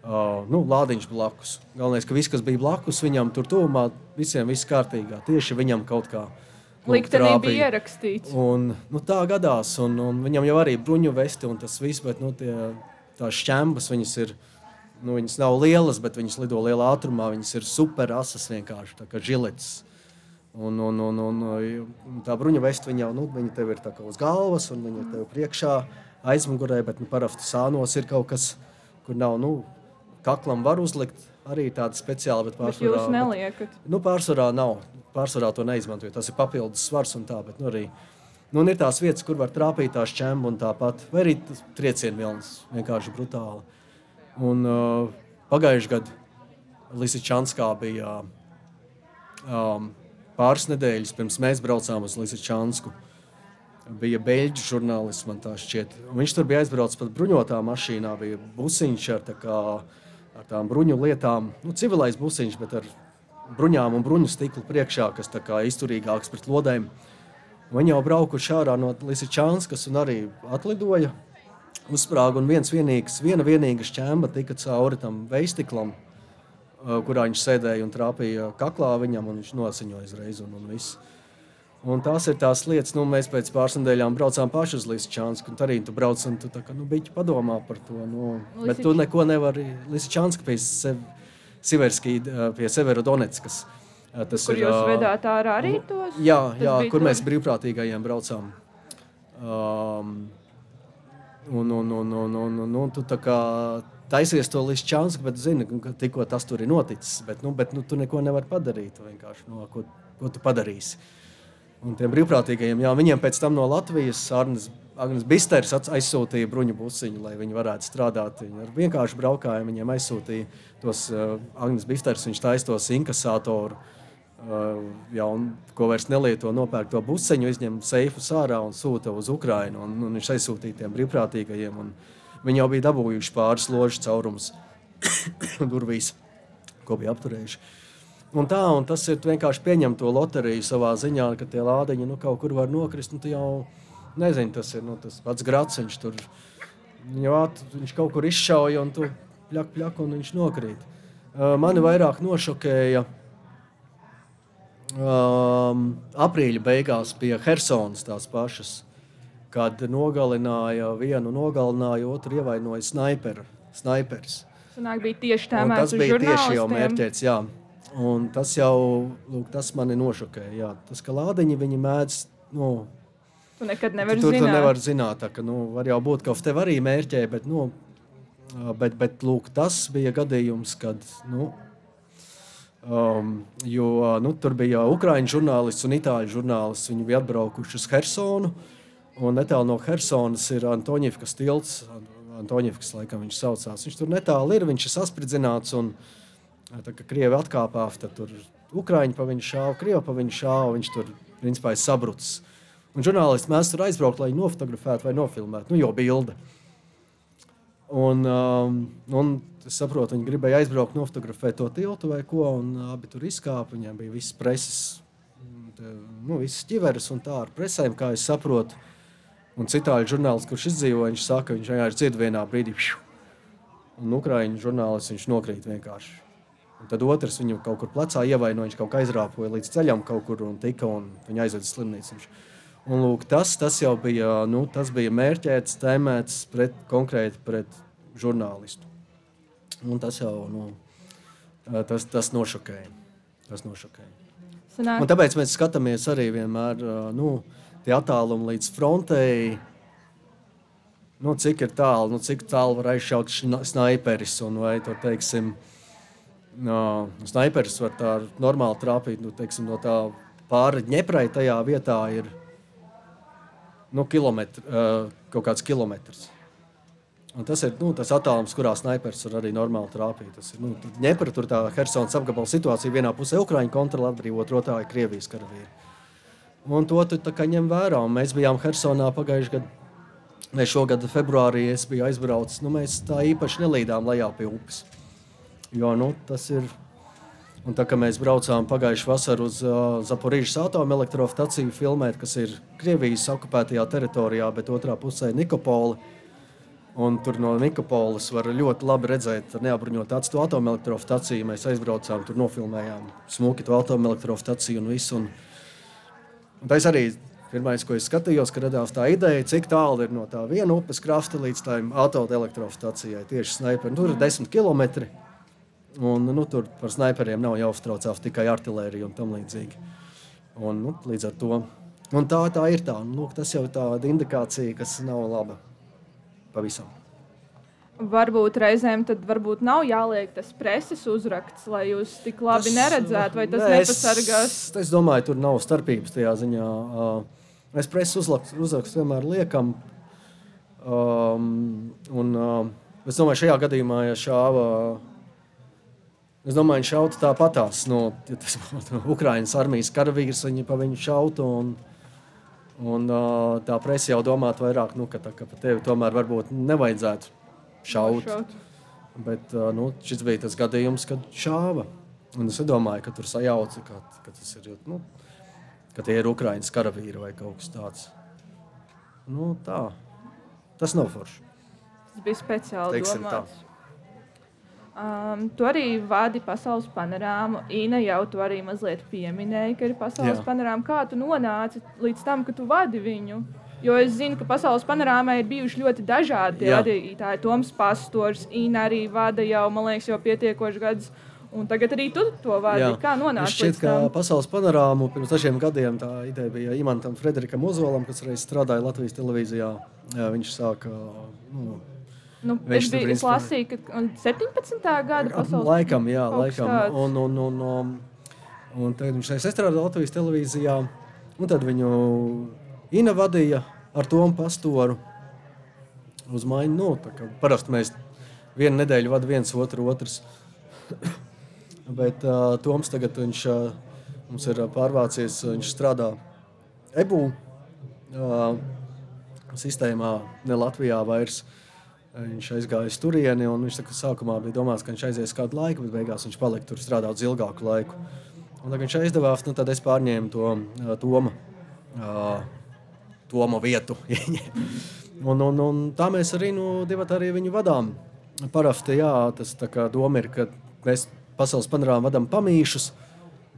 nu, lādiņš blakus. Galvenais, ka viss, kas bija blakus viņam, tur tuvumā, visiem viss kārtīgā. Tieši viņam kaut kā nu, liktenī bija ierakstīts. Un, nu, tā gadās, un, un viņam jau arī bruņu vesti un tas viss, bet nu, tie, tās šķembas viņas ir. Nu, viņas nav lielas, bet viņas lido lielā ātrumā. Viņas ir super asas vienkārši, tā kā žilets. Un, un, un, un tā bruņa vesta viņa, nu, tev ir uz galvas, un viņa tev priekšā aizmugurē, bet nu, parasti sānos ir kaut kas, kur nav nu, kaklam var uzlikt. Arī tāda speciāla, bet pārsvarā. Bet jūs neliekat? Bet, nu, pārsvarā nav. Pārsvarā to neizmantoju. Tas ir papildus svars un tā, bet nu, arī. Nu, ir tās vietas, kur var trāpīt tās čemba un tāpat. Vai arī triecienu vilnis. Vienkārši brutāli. Un uh, pagājušajā gadā Lisičanskā bija um, pāris nedēļas pirms mēs braucām uz Lisičansku. Bija beļģu žurnālists, man tā šķiet. Viņš tur bija aizbraucis pat bruņotā mašīnā. Bija busiņš ar, tā kā, ar tām bruņu lietām. Nu, civilais busiņš, bet ar bruņām un bruņu stiklu priekšā, kas ir izturīgāks pret lodēm. Viņi jau braukuši ārā no Lisičanskas un arī atlidoja. Uzsprāga un viens vienīgs, viena vienīga šķēma tika cauri tam veistiklam, kurā viņš sēdēja un trāpīja kaklā viņam, un viņš nosiņoja uzreiz. Un, un viss. Un tās ir tās lietas, nu, mēs pēc pāris nedēļām braucām paši uz Līsčānsku, un arī tu brauc un tu tā kā, nu, biķi padomā par to. Nu, Lisi... bet tu neko nevari Līsčānska pie sev, Siverskī, pie Severodonetskas. Tas kur ir, jūs vedāt ārā arī tos? Jā, jā kur tur? mēs brīvprātīgajiem braucām. Um, un, un, un, un, un, un, un tu tā kā taisies to līdz čānsku, bet zini, ka tikko tas tur ir noticis. Bet, nu, bet nu, tu neko nevari padarīt. Nu, ko, ko tu padarīsi? Un tiem brīvprātīgajiem, jā, viņiem pēc tam no Latvijas Arnes, Agnes Bisters aizsūtīja bruņu busiņu, lai viņi varētu strādāt. Viņi ar vienkārši braukājumu viņiem aizsūtīja tos uh, Agnes Bisters, viņš taisa tos inkasātoru. Uh, jā, un, ko vairs nelieto, nopērk to busiņu, izņem seifu sārā un sūta uz Ukrajinu. Un, un viņš aizsūtīja tiem brīvprātīgajiem. Uh, Viņi jau bija dabūjuši pāris ložu caurumus [coughs] durvīs, ko bija apturējuši. Un tā, un tas ir vienkārši pieņemt to loteriju savā ziņā, ka tie lādiņi nu, kaut kur var nokrist. Tu jau nezini, tas ir nu, tas pats graciņš. Tur jau viņš kaut kur izšauja, un tu pļak, pļak, un viņš nokrīt. Uh, mani vairāk nošokēja um, aprīļa beigās pie Helsinas tās pašas kad nogalināja vienu, nogalināja otru, ievainoja snaiperu. Snaipers. Sanāk, bija tieši tā, tas bija tieši jau mērķēts. Un tas jau lūk, tas mani nošokēja. Jā. Tas, ka lādiņi viņi mēdz. Nu, tu nekad nevari tu, zināt. Tu nevari zināt, tā, ka nu, var jau būt, ka uz tevi arī mērķē, bet, nu, bet, bet lūk, tas bija gadījums, kad. Nu, Um, jo nu, tur bija ukrāņu žurnālists un itāļu žurnālists. Viņi bija atbraukuši uz Helsonu. Uh, netālu no Helsinas ir Antonievkas tilts. Antonievkas laikam viņš saucās. Viņš tur netālu ir, viņš ir saspridzināts. Un, tā kā krievi atkāpās, tad tur Ukrāņi pa viņu šāva, krievi pa viņu šāva. Viņš tur principā ir sabrucis. Un žurnālisti mēs tur aizbraukt, lai nofotografētu vai nofilmētu. Nu, jau bilde. Un, um, un es saprotu, viņi gribēja aizbraukt, nofotografēt to tiltu vai ko. Un abi tur izkāpa. Viņiem bija visas preses, nu, visas ķiveres un tā ar presēm, kā es saprotu. Un citādi žurnālists, kurš izdzīvo, viņš saka, ka viņš vienkārši dzird vienā brīdī, un ukrāņu žurnālists viņš nokrīt vienkārši. Un tad otrs viņu kaut kur plecā ievainoja, viņš kaut kā aizrāpoja līdz ceļam kaut kur un tika, un viņa aizveda slimnīcu. Un, lūk, tas, tas jau bija, nu, tas bija mērķēts, tēmēts pret, konkrēti pret žurnālistu. Un tas jau nu, tas, tas nošokēja. Tas nošokēja. Tāpēc mēs skatāmies arī vienmēr. Nu, tie attālumi līdz frontei. Nu, cik ir tālu, nu, cik tālu var aizšaut sniperis un vai tur, teiksim, no, sniperis var tā normāli trāpīt nu, teiksim, no tā pāri ņeprai tajā vietā ir nu, kilometri, uh, kaut kāds kilometrs. Un tas ir nu, tas attālums, kurā snipers var arī normāli trāpīt. Tas ir nu, ņepra, tur tā Helsinas apgabala situācija. Vienā pusē Ukraiņa kontrolē atbrīvot, otrā ir Krievijas karavīri. Un to tu ņem vērā. Un mēs bijām Helsonā pagājušajā gadā. Mēs šogad, februārī, biju aizbraucis. Nu, mēs tā īpaši nelīdām lejā pie upes. Jo nu, tas ir. Un tā kā mēs braucām pagājušā vasarā uz uh, Zaporīžas atomelektrostaciju filmēt, kas ir Krievijas okupētajā teritorijā, bet otrā pusē ir Nikopola. Un tur no Nikopolas var ļoti labi redzēt neapbruņotu acu atomelektrostaciju. Mēs aizbraucām, tur nofilmējām smuki to atomelektrostaciju un visu. Un, Un tas arī pirmais, ko es skatījos, kad radās tā ideja, cik tālu ir no tā viena upes krasta līdz tai autoelektrostacijai. Tieši sniperi. Tur ir desmit km. Un, nu, tur par sniperiem nav jāuztraucās tikai artērija un līdzīgi. Un, nu, līdz ar to un tā, tā ir tā. Nu, tas jau ir tāda indikācija, kas nav laba pavisam. Varbūt reizēm tad varbūt nav jāliek tas preses uzraksts, lai jūs tik labi tas, neredzētu, vai tas ne, nepasargās. Es, es domāju, tur nav starpības tajā ziņā. Mēs preses uzrakstu vienmēr liekam. Um, un, uh, es domāju, šajā gadījumā, ja šāva, es domāju, viņš šautu tāpatās. No, ja tas būtu Ukraiņas armijas karavīrs, viņi pa viņu šautu. Un, un tā presa jau domātu vairāk, nu, ka, tā, ka pa tevi tomēr varbūt nevajadzētu šaut. Bet nu, šis bija tas gadījums, kad šāva. Un es domāju, ka tur sajauca, ka, ka, ir, nu, ka tie ir Ukraiņas karavīri vai kaut kas tāds. Nu, tā. Tas nav forši. Tas bija speciāli Teiksim domāts. Tā. Um, tu arī vadi pasaules panorāmu. Ina jau tu arī mazliet pieminēja, ka ir pasaules Jā. panorāma. Kā tu nonāci līdz tam, ka tu vadi viņu? Jo es zinu, ka pasaules panorāmā ir bijuši ļoti dažādi radītāji. Toms Pastors, Ina arī vada jau, man liekas, jau pietiekoši gadus. Un tagad arī tu to vadi. Kā nonāca? Šķiet, ka pasaules panorāmu pirms dažiem gadiem tā ideja bija Imantam Frederikam Ozolam, kas reiz strādāja Latvijas televīzijā. Jā, viņš sāka. Nu, Nu, viņš bija principā... lasīja, ka 17. gada pasaules laikam, jā, laikam. Un, un, un, un, un tad viņš strādāja Latvijas televīzijā, un tad viņu Ina vadīja ar Tomu pastoru uz maiņu. Nu, parasti mēs vienu nedēļu vadām viens otru, otrs. [coughs] Bet uh, Toms tagad viņš, uh, mums ir pārvācies, viņš strādā EBU uh, sistēmā, ne Latvijā vairs. Viņš aizgāja uz turieni, un viņš tā, sākumā bija domāts, ka viņš aizies kādu laiku, bet beigās viņš palika tur strādāt ilgāku laiku. Un, kad viņš aizdevās, nu, tad es pārņēmu to uh, Toma. Uh, Toma vietu. [laughs] un, un, un tā mēs arī nu, arī viņu vadām. Parasti jā, tas doma ir, ka mēs pasaules panorāmā vadām pamīšus.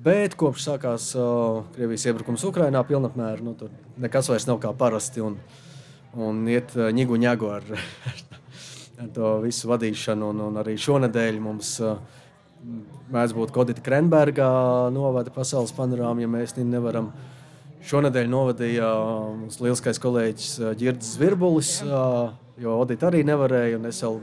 Bet kopš sākās uh, Krievijas iebrukums Ukrajinā, pilnapmēra nu, tur nekas vairs nav kā parasti. Un, un iet ņigu ņēgu ar, [laughs] ar to visu vadīšanu. Un, un arī šonadēļ mums uh, mēdz būt Kodita Krenberga novada pasaules panorāma, ja mēs nevaram. Uh, Šonadēļ novadīja mums lielskais kolēģis Girds Zvirbulis, jo Odita arī nevarēja. Es jau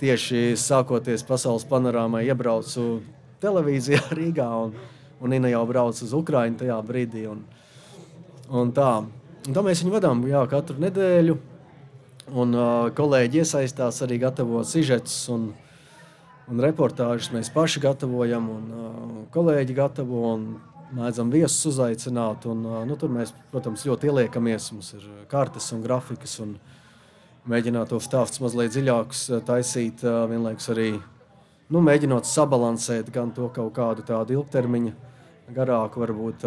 tieši sākoties pasaules panorāmai iebraucu televīzijā [laughs] Rīgā, un, un Nina jau brauca uz Ukrajinu tajā brīdī. Un, un tā. un tā mēs viņu vadām jā, katru nedēļu. Un, uh, kolēģi iesaistās arī gatavot sižetus un, un reportāžus. Mēs paši gatavojam, un uh, kolēģi gatavo. Un, mēdzam viesus uzaicināt. Un, nu, tur mēs, protams, ļoti ieliekamies. Mums ir kartes un grafikas. Un mēģināt tos stāstus mazliet dziļākus taisīt, vienlaikus arī nu, mēģinot sabalansēt gan to kaut kādu tādu ilgtermiņa, garāku, varbūt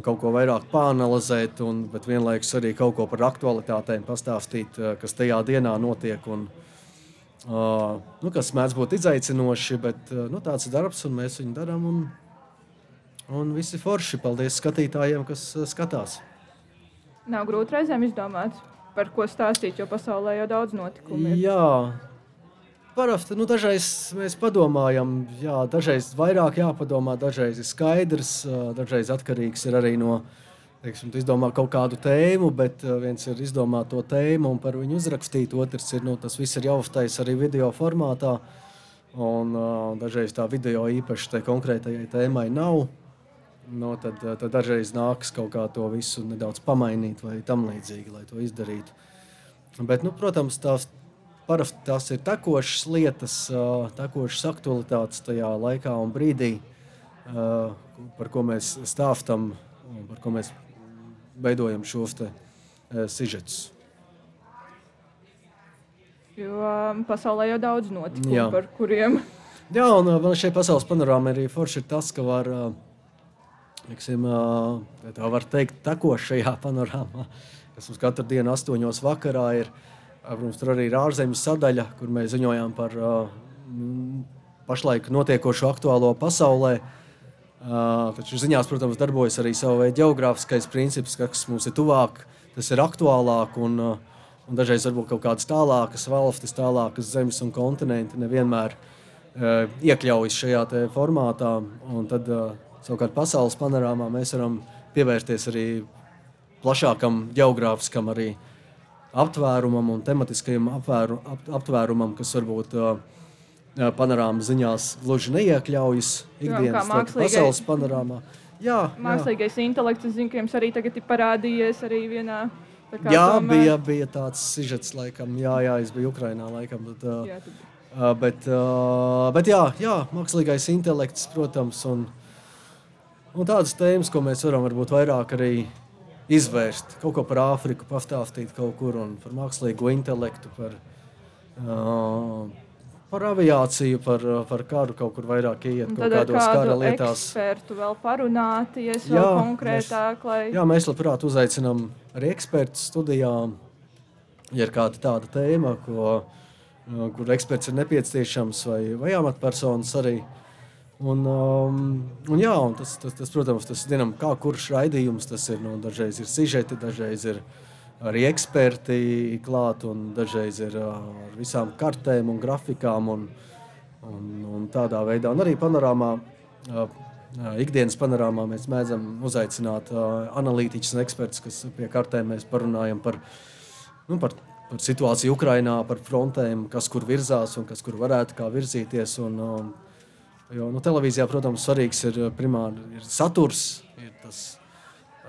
kaut ko vairāk pāanalizēt, un, bet vienlaikus arī kaut ko par aktualitātēm pastāstīt, kas tajā dienā notiek. Un, Uh, nu, kas mēdz būt izaicinoši, bet uh, nu, tāds ir darbs, un mēs viņu darām. Un, Un visi forši. Paldies skatītājiem, kas eh, skatās. Nav grūti reizēm izdomāt, par ko stāstīt, jo pasaulē jau daudz notikumu. Ir. Jā, parasti nu, dažreiz mēs padomājam, jā, dažreiz vairāk jāpadomā, dažreiz ir skaidrs, dažreiz atkarīgs ir arī no. Teiksim, tu izdomā kaut kādu tēmu, bet viens ir izdomāt to tēmu un par viņu uzrakstīt. Otrs ir, nu, tas viss ir jāuztaisa arī video formātā. Un, uh, dažreiz tā video īpaši tai konkrētajai tēmai nav no, tad, eh, tad dažreiz nākas kaut kā to visu nedaudz pamainīt vai tam līdzīgi, lai to izdarītu. Bet, nu, protams, tās, parasti tās ir tekošas lietas, tekošas aktualitātes tajā laikā un brīdī, par ko mēs stāstam un par ko mēs veidojam šos sižetus. Jo pasaulē jau daudz notikumu, par kuriem. [laughs] Jā, un man šeit pasaules panorāmā arī forši ir tas, ka var Liksim, tā var teikt, tekošajā [laughs] panorāmā, kas mums katru dienu, astoņos vakarā, ir. Protams, tur arī ir ārzemju sadaļa, kur mēs ziņojam par pašlaik notiekošo aktuālo pasaulē. Taču ziņās, protams, darbojas arī savu veidu geogrāfiskais princips, kas mums ir tuvāk, tas ir aktuālāk. Un, un dažreiz varbūt kaut kādas tālākas valstis, tālākas zemes un kontinenti nevienmēr iekļaujas šajā formātā. Un tad, Savukārt pasaules panorāmā mēs varam pievērsties arī plašākam geogrāfiskam arī aptvērumam un tematiskajam apvēru, ap, aptvērumam, kas varbūt uh, panorāmas ziņās gluži neiekļaujas ikdienas pasaules panorāmā. Jā, mākslīgais jā. intelekts, es zinu, ka jums arī tagad ir parādījies arī vienā. Jā, tomēr... bija, bija tāds sižets, laikam, jā, jā, es biju Ukrainā, laikam. Tad, uh, jā, tad... Uh, bet, uh, bet jā, jā, mākslīgais intelekts, protams, un, un tādas tēmas, ko mēs varam varbūt vairāk arī izvērst. Kaut ko par Āfriku, pastāstīt kaut kur par mākslīgo intelektu, par, uh, par aviāciju, par, par karu kaut kur vairāk iet kaut kādos kara lietās. Ekspertu vēl parunāties jā, vēl konkrētāk. Mēs, lai... Jā, mēs labprāt uzaicinām arī ekspertu studijām, ja ir kāda tāda tēma, ko, kur eksperts ir nepieciešams vai, vai amatpersonas arī. Uh, Un, um, un, jā, un tas, tas, tas, protams, tas zinām, kā kurš raidījums tas ir. Nu, dažreiz ir sižeti, dažreiz ir arī eksperti klāt, un dažreiz ir uh, ar visām kartēm un grafikām. Un, un, un tādā veidā, un arī panorāmā, uh, uh ikdienas panorāmā mēs mēdzam uzaicināt uh, analītiķus un ekspertus, kas pie kartēm mēs parunājam par, nu, par, par situāciju Ukrajinā, par frontēm, kas kur virzās un kas kur varētu kā virzīties. Un, um, Jo nu, televīzijā, protams, svarīgs ir eh, primāri ir saturs, ir tas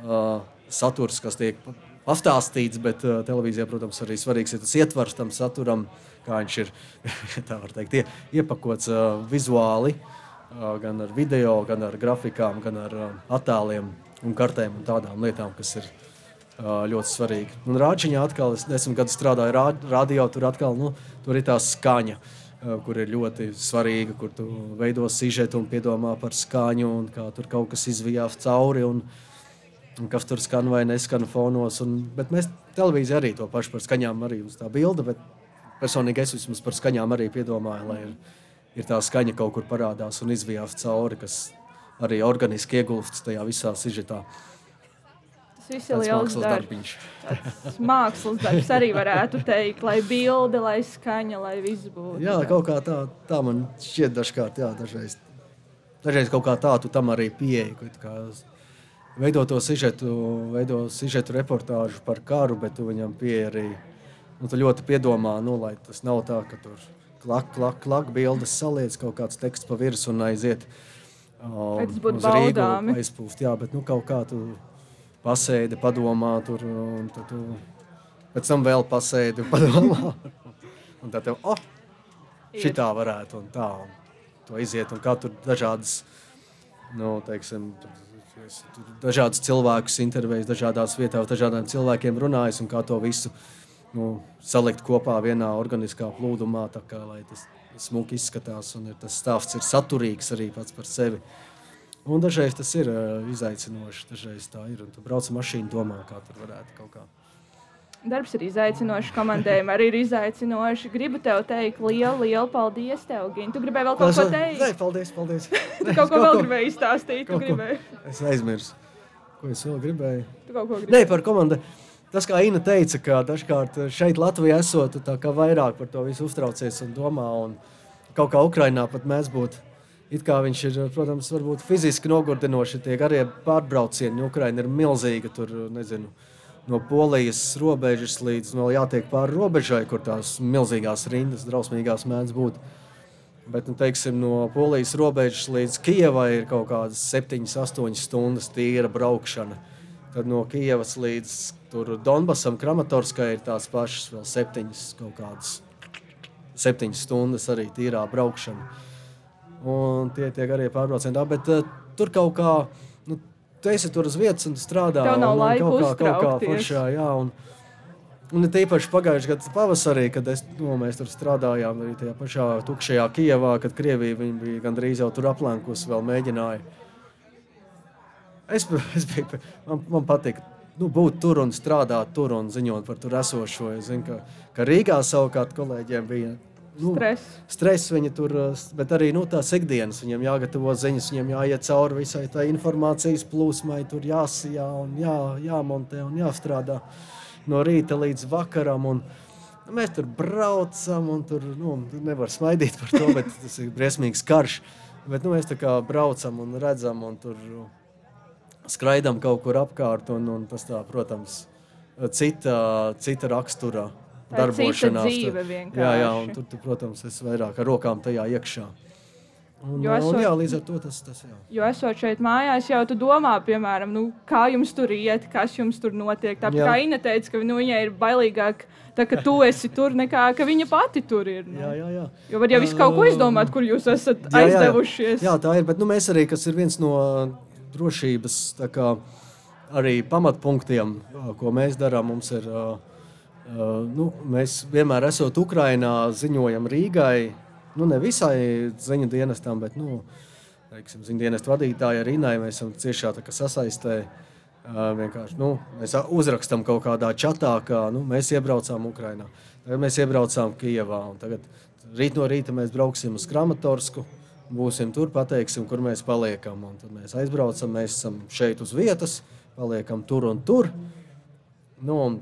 uh, saturs, kas tiek pastāstīts, bet uh, televīzijā, protams, arī svarīgs ir tas ietvars tam saturam, kā viņš ir [laughs] teikt, ie, iepakots uh, vizuāli, uh, gan ar video, gan ar grafikām, gan ar uh, attēliem un kartēm un tādām lietām, kas ir uh, ļoti svarīgi. Un rāčiņā atkal, es desmit gadus strādāju rā, radio, tur atkal, nu, tur ir tā skaņa. Uh, kur ir ļoti svarīga, kur tu veido sižetu un piedomā par skaņu, un kā tur kaut kas izvijās cauri, un, un kas tur skan vai neskan fonos. Un, bet mēs televīzijā arī to pašu par skaņām, arī uz tā bilde, bet personīgi es vismaz par skaņām arī piedomāju, lai ir, ir tā skaņa kaut kur parādās un izvijās cauri, kas arī organiski iegulstas tajā visā sižetā. Tas viss ir liels darbs. Mākslas darbs arī varētu teikt, lai bilde, lai skaņa, lai viss būtu. Jā, kaut kā tā, tā man šķiet dažkārt, jā, dažreiz. Dažreiz kaut kā tā, tu tam arī pieeji. Veido to sižetu, veido sižetu reportāžu par karu, bet tu viņam pieeji arī. Nu, tu ļoti piedomā, nu, lai tas nav tā, ka tur klak, klak, klak, bildes saliec, kaut kāds teksts pa virsmu un aiziet. Um, tas būtu baudāmi. Aizpūst, jā, bet nu, kaut kā tu pasēdi, padomā, tur, un tad tu pēc tam vēl pasēdi, padomā. [laughs] un tad tev, oh, šitā varētu un tā, un to iziet, un kā tur dažādas, nu, teiksim, tur, dažādas cilvēkus intervējis dažādās vietās, dažādiem cilvēkiem runājis, un kā to visu nu, salikt kopā vienā organiskā plūdumā, tā kā, lai tas smuki izskatās, un ir tas stāsts ir saturīgs arī pats par sevi. Un dažreiz tas ir uh, izaicinoši, dažreiz tā ir. Un tu brauc ar mašīnu, domā, kā tur varētu kaut kā. Darbs ir izaicinošs, komandējumi arī ir izaicinoši. Gribu tev teikt, lielu, lielu paldies tev, Gini. Tu gribēji vēl kaut ko teikt? Nē, paldies, paldies. [laughs] tu kaut ko vēl gribēji izstāstīt. Es aizmirsu. Ko es vēl gribēju? Tu kaut ko gribēji? Nē, par komandu. Tas, kā Ina teica, ka dažkārt šeit Latvijā esot, tā kā vairāk par to visu uztraucies un domā, un kaut kā Ukrainā pat mēs būtu It kā viņš ir, protams, varbūt fiziski nogurdinoši, tie garie pārbraucieni. Ukraina ir milzīga. Tur, nezinu, no polijas robežas līdz no jātiek pāri robežai, kur tās milzīgās rindas, drausmīgās mēdz būt. Bet, nu, teiksim, no polijas robežas līdz Kijavai ir kaut kādas 7, 8 stundas tīra braukšana. Tad no Kijavas līdz Donbasam, Kramatorskai ir tās pašas vēl 7, kaut kādas 7 stundas arī tīrā braukšana un tie tiek arī pārbraucieni. Bet uh, tur kaut kā, nu, tu esi tur uz vietas un strādā. Tev nav un, laika kaut kā, kaut kā foršā, jā, un, un it īpaši pagājušajā gadā pavasarī, kad es, nu, mēs tur strādājām arī tajā pašā tukšajā Kijevā, kad Krievija bija gandrīz jau tur aplenkusi, vēl mēģināja. Es, [laughs] es biju, man, man patīk nu, būt tur un strādāt tur un ziņot par tur esošo. Es zinu, ka, ka Rīgā savukārt kolēģiem bija nu, stress. stress viņa tur, bet arī nu, tās ikdienas viņam jāgatavo ziņas, viņam jāiet cauri visai tā informācijas plūsmai, tur jāsijā un jā, jāmontē un jāstrādā no rīta līdz vakaram. Un, nu, mēs tur braucam, un tur nu, nevar smaidīt par to, bet tas ir briesmīgs karš. Bet nu, mēs tā kā braucam un redzam, un tur skraidām kaut kur apkārt. Un, un tas, tā, protams, cita, cita rakstura Tā darbošanās. dzīve Tur-. Jā, jā, un tur, tur, protams, es vairāk ar rokām tajā iekšā. Un, Jo un, esot- jā, līdz ar to tas, tas jā. Jo esot šeit mājās, jau tu domā, piemēram, nu, kā jums tur iet, kas jums tur notiek. Tāpat Jā. kā Inna teica, ka nu, viņai ir bailīgāk, tā, ka tu esi tur, nekā ka viņa pati tur ir. Nu. Jā, jā, jā. Jo var jau visu kaut ko izdomāt, kur jūs esat Jā, jā, jā. aizdevušies. Jā, tā ir. Bet nu, mēs arī, kas ir viens no drošības tā kā, arī pamatpunktiem, ko mēs darām, mums ir. ā, Nu, mēs vienmēr esam Ukrajinā, ziņojam Rīgai. Nu, ne visai ziņu dienestam, bet nu, teiksim, ziņu dienestu vadītāji arī Inai. Mēs esam ciešā sasaistē. Ā, Vienkārši nu, mēs uzrakstām kaut kādā čatā, ka nu, mēs iebraucām Ukrajinā. Tagad mēs iebraucām Kijavā. Tagad rīt no rīta mēs brauksim uz Kramatorsku. Būsim tur, pateiksim, kur mēs paliekam. Un tad mēs aizbraucam, mēs esam šeit uz vietas, paliekam tur un tur. Nu, un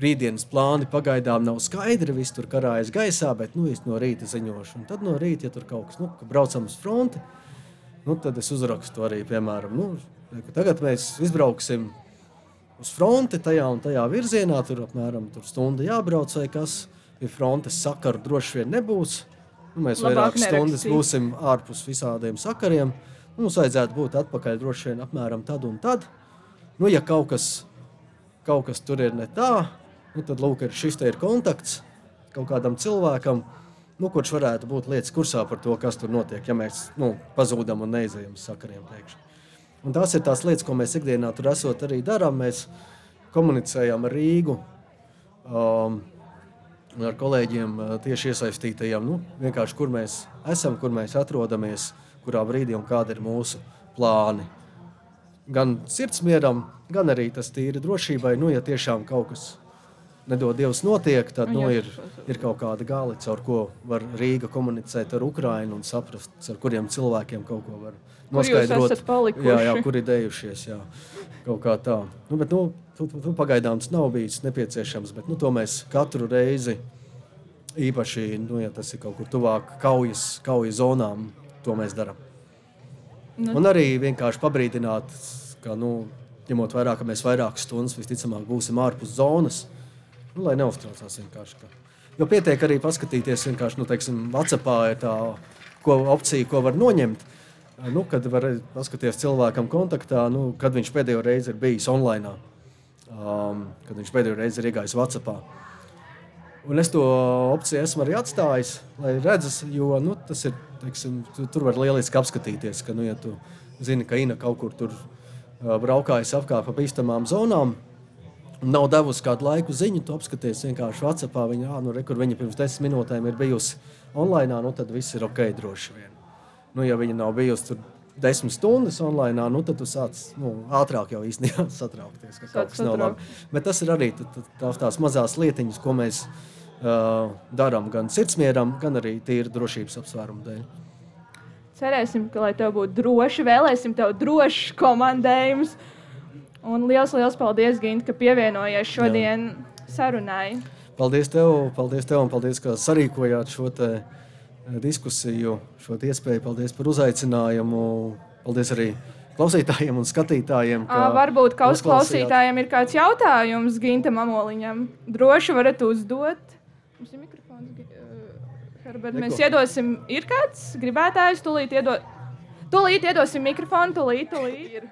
rītdienas plāni pagaidām nav skaidri. Viss tur karājas gaisā, bet nu, es no rīta ziņošu. Un tad no rīta, ja tur kaut kas, nu, ka braucam uz fronti, nu, tad es uzrakstu arī, piemēram, nu, tagad mēs izbrauksim uz fronti tajā un tajā virzienā. Tur apmēram tur stunda jābrauc vai kas. Pie frontes sakaru droši vien nebūs. Nu, mēs Labāk vairākas stundas nerakstīt. būsim ārpus visādiem sakariem. Mums vajadzētu būt atpakaļ droši vien apmēram tad un tad. Nu, ja kaut kas, kaut kas tur ir ne tā, nu, tad lūk, ir šis ir kontakts kaut kādam cilvēkam, nu, kurš varētu būt lietas kursā par to, kas tur notiek, ja mēs nu, pazūdam un neizejam uz sakariem pēkšņi. Un tās ir tās lietas, ko mēs ikdienā tur esot arī darām. Mēs komunicējam ar Rīgu. Um, ar kolēģiem uh, tieši iesaistītajiem, nu, vienkārši kur mēs esam, kur mēs atrodamies, kurā brīdī un kādi ir mūsu plāni. Gan sirdsmieram, gan arī tas tīri drošībai. Nu, ja tiešām kaut kas nedod Dievs notiek, tad nu, ir, ir kaut kāda gala, caur ko var Rīga komunicēt ar Ukrajinu un saprast, ar kuriem cilvēkiem kaut ko var Kur noskaidrot. palikuši? Jā, jā, kur ir dejušies. Jā. Kaut kā tā. Nu, bet, nu, tu, tu, tu pagaidām tas nav bijis nepieciešams, bet nu, to mēs katru reizi, īpaši, nu, ja tas ir kaut kur tuvāk kaujas, kaujas zonām, to mēs darām. Nu. Un arī vienkārši pabrīdināt, ka, nu, ņemot vērā, ka mēs vairākas stundas visticamāk būsim ārpus zonas, nu, lai neuztraucās vienkārši. Ka. Jo pietiek arī paskatīties, vienkārši, nu, teiksim, Vācijā ir tā ko, opcija, ko var noņemt. Nu, kad var paskatīties cilvēkam kontaktā, nu, kad viņš pēdējo reizi ir bijis online, um, kad viņš pēdējo reizi ir iegājis Vācijā. Un es to opciju esmu arī atstājis, lai redzētu, jo nu, tas ir. Teiksim, tu, tur var lieliski apskatīties, ka, nu, ja tu zini, ka Ina kaut kur tur uh, braukājas apkārt pa bīstamām zonām, nav devusi kādu laiku ziņu, tu apskaties vienkārši Vācijā. Viņa, ah, nu, re, kur viņa pirms desmit minūtēm ir bijusi online, nu, tad viss ir ok, droši vien. Nu, ja viņa nav bijusi tur desmit stundas online, nu, tad tu sāc nu, ātrāk jau īstenībā [laughs] satraukties, ka Sāc kaut kas nav labi. Bet tas ir arī tās, tās mazās lietiņas, ko mēs uh, darām gan sirdsmieram, gan arī tīri drošības apsvērumu dēļ. Cerēsim, ka tev būtu droši, vēlēsim tev drošs komandējums. Un liels, liels paldies, Gint, ka pievienojies šodien sarunai. Paldies tev, paldies tev un paldies, ka sarīkojāt šo te, eh, diskusiju, šo iespēju. Paldies par uzaicinājumu. Paldies arī klausītājiem un skatītājiem. Ā, Varbūt kaut uzklausījāt. klausītājiem ir kāds jautājums Gintam Amoliņam. Droši varat uzdot. Mums ir mikrofons. Herbert, mēs iedosim, ir kāds gribētājs, tūlīt, iedot, tūlīt iedosim mikrofonu, tūlīt, tūlīt.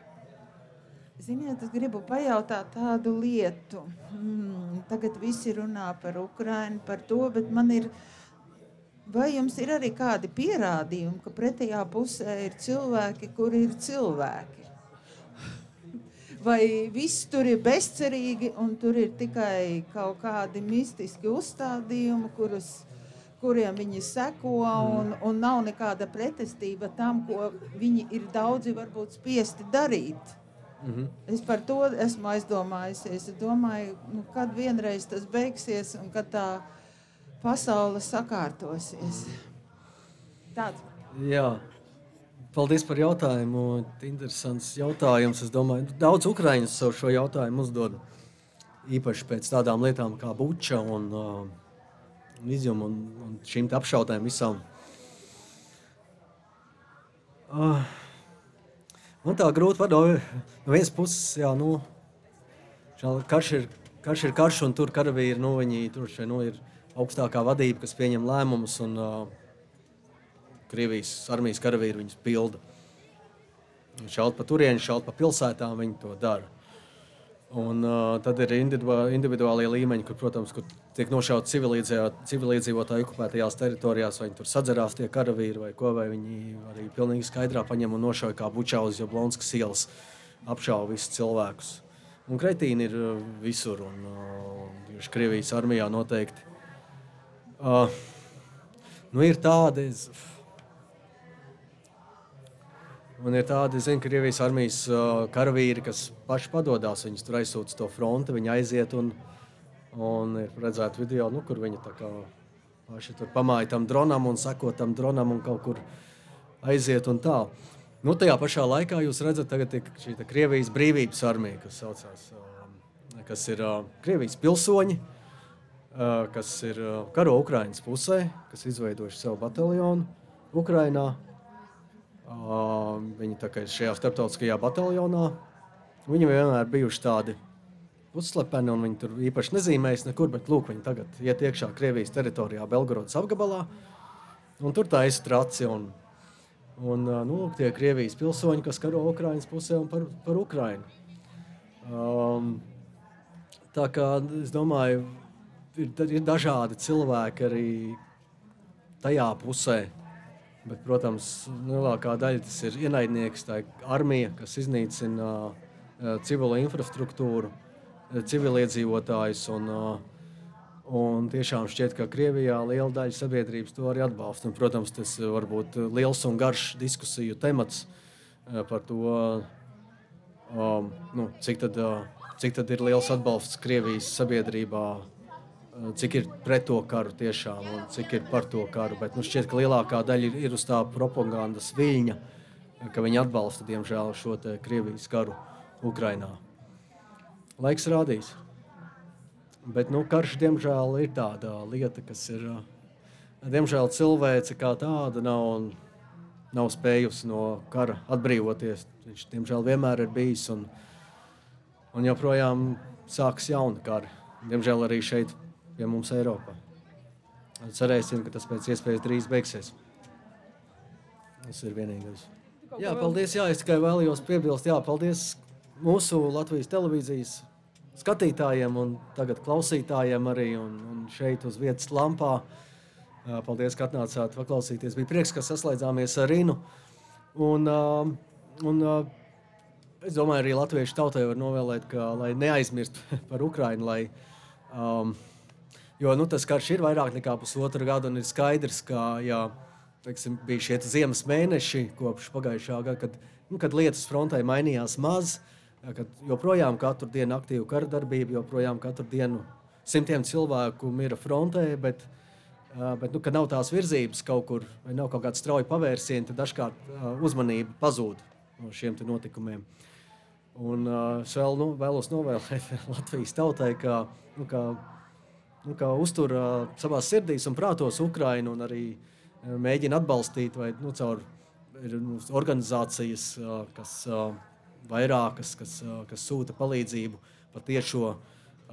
Ziniet, es gribu pajautāt tādu lietu. Mm, tagad visi runā par Ukrajinu, par to, bet man ir. Vai jums ir arī kādi pierādījumi, ka pretējā pusē ir cilvēki, kuri ir cilvēki? Vai viss tur ir bezcerīgi un tur ir tikai kaut kādi mistiski uzstādījumi, kurus, kuriem viņi seko, un, un nav nekāda pretestība tam, ko viņi ir daudzi varbūt spiesti darīt? Mhm. Es par to esmu aizdomājusies. Es domāju, nu, kad vienreiz tas beigsies un kad tā pasaule sakārtosies. Tāds. Jā. Paldies par jautājumu. Interesants jautājums. Es domāju, daudz ukrāņu sev šo jautājumu uzdod. Īpaši pēc tādām lietām kā buča un uh, izjuma un, un šīm te apšaudēm visām. Uh, man tā grūti pateikt. No vienas puses, jā, nu, karš ir, karš ir karš, un tur karavīri nu, viņi, tur šeit, nu, ir augstākā vadība, kas pieņem lēmumus, un uh, Krievijas armijas karavīri viņus pilda. Šaut pa turieni, šaut pa pilsētām, viņi to dara. Un, uh, tad ir individuālie līmeņi, kur, protams, kur tiek nošauti civiliedzīvotāji okupētajās teritorijās, vai tur sadzerās tie karavīri, vai ko, vai viņi arī pilnīgi skaidrā paņem un nošauj kā bučā uz Jablonskas ielas, apšauja visus cilvēkus. Un kretīni ir visur, un uh, Krievijas armijā noteikti. Uh, nu ir tādi, es, Un ir tādi, zinu, Krievijas armijas karavīri, kas paši padodas. Viņus tur aizsūta to fronti, viņi aiziet un, un ir redzēti video, nu, kur viņi paši tur pamāja tam dronam un sako tam dronam un kaut kur aiziet un tā. Nu, tajā pašā laikā jūs redzat, ka šī Krievijas brīvības armija, kas saucās, kas ir Krievijas pilsoņi, kas ir karo Ukraiņas pusē, kas izveidojuši savu bataljonu Ukraiņā Viņi ir šajā starptautiskajā bataljonā. Viņi vienmēr bijuši tādi pusslepeni, un viņi tur īpaši nezīmējas nekur, bet lūk, viņi tagad iet iekšā Krievijas teritorijā, Belgorodas apgabalā, un tur tā iztraci. Un, un nu, tie Krievijas pilsoņi, kas karo Ukraiņas pusē un par, par Ukraiņu. Um, tā kā es domāju, ir, ir dažādi cilvēki arī tajā pusē, Bet, protams, lielākā daļa tas ir ienaidnieks, tā ir armija, kas iznīcina uh, civilo infrastruktūru, civiliedzīvotājus. Un, uh, un tiešām šķiet, ka Krievijā liela daļa sabiedrības to arī atbalsta. Un, protams, tas var būt liels un garš diskusiju temats uh, par to, um, nu, cik, tad, cik tad ir liels atbalsts Krievijas sabiedrībā Eh, cik ir pret to karu tiešām un cik ir par to karu. Bet nu, šķiet, ka lielākā daļa ir, ir uz tā propagandas viļņa, ka viņi atbalsta diemžēl šo Krievijas karu Ukrajinā. Laiks rādīs. Bet nu, karš diemžēl ir tāda lieta, kas ir. Eh, diemžēl cilvēce kā tāda nav, nav spējusi no kara atbrīvoties. Viņš diemžēl vienmēr ir bijis un, un joprojām sākas jauni kari. Diemžēl arī šeit pie mums Eiropā. Cerēsim, ka tas pēc iespējas drīz beigsies. Tas ir vienīgais. Jā, paldies. Jā, es tikai vēlējos piebilst, jā, paldies mūsu Latvijas televīzijas skatītājiem un tagad klausītājiem arī un, un šeit uz vietas lampā. Paldies, ka atnācāt paklausīties. Bija prieks, ka saslēdzāmies ar Rīnu. Un, un, es domāju, arī latviešu tautai var novēlēt, ka, lai neaizmirst [laughs] par Ukrajinu, lai um, Jo nu, tas karš ir vairāk nekā pusotru gadu, un ir skaidrs, ka jā, teiksim, bija šie ziemas mēneši kopš pagājušā gada, kad, nu, kad lietas frontē mainījās maz, kad joprojām katru dienu aktīva kara darbība, joprojām katru dienu simtiem cilvēku mira frontē. Bet, Bet, nu, nav tās virzības kaut kur, vai nav kaut kāda strauja pavērsiena, tad dažkārt uzmanība pazūd no šiem notikumiem. Un, uh, es vēl, nu, vēlos novēlēt [laughs] Latvijas tautai, ka, nu, ka uztur uh, savā sirdīs un prātos Ukrainu un arī mēģina atbalstīt vai nu, caur nu, organizācijas, kas vairākas, kas, kas sūta palīdzību patiešo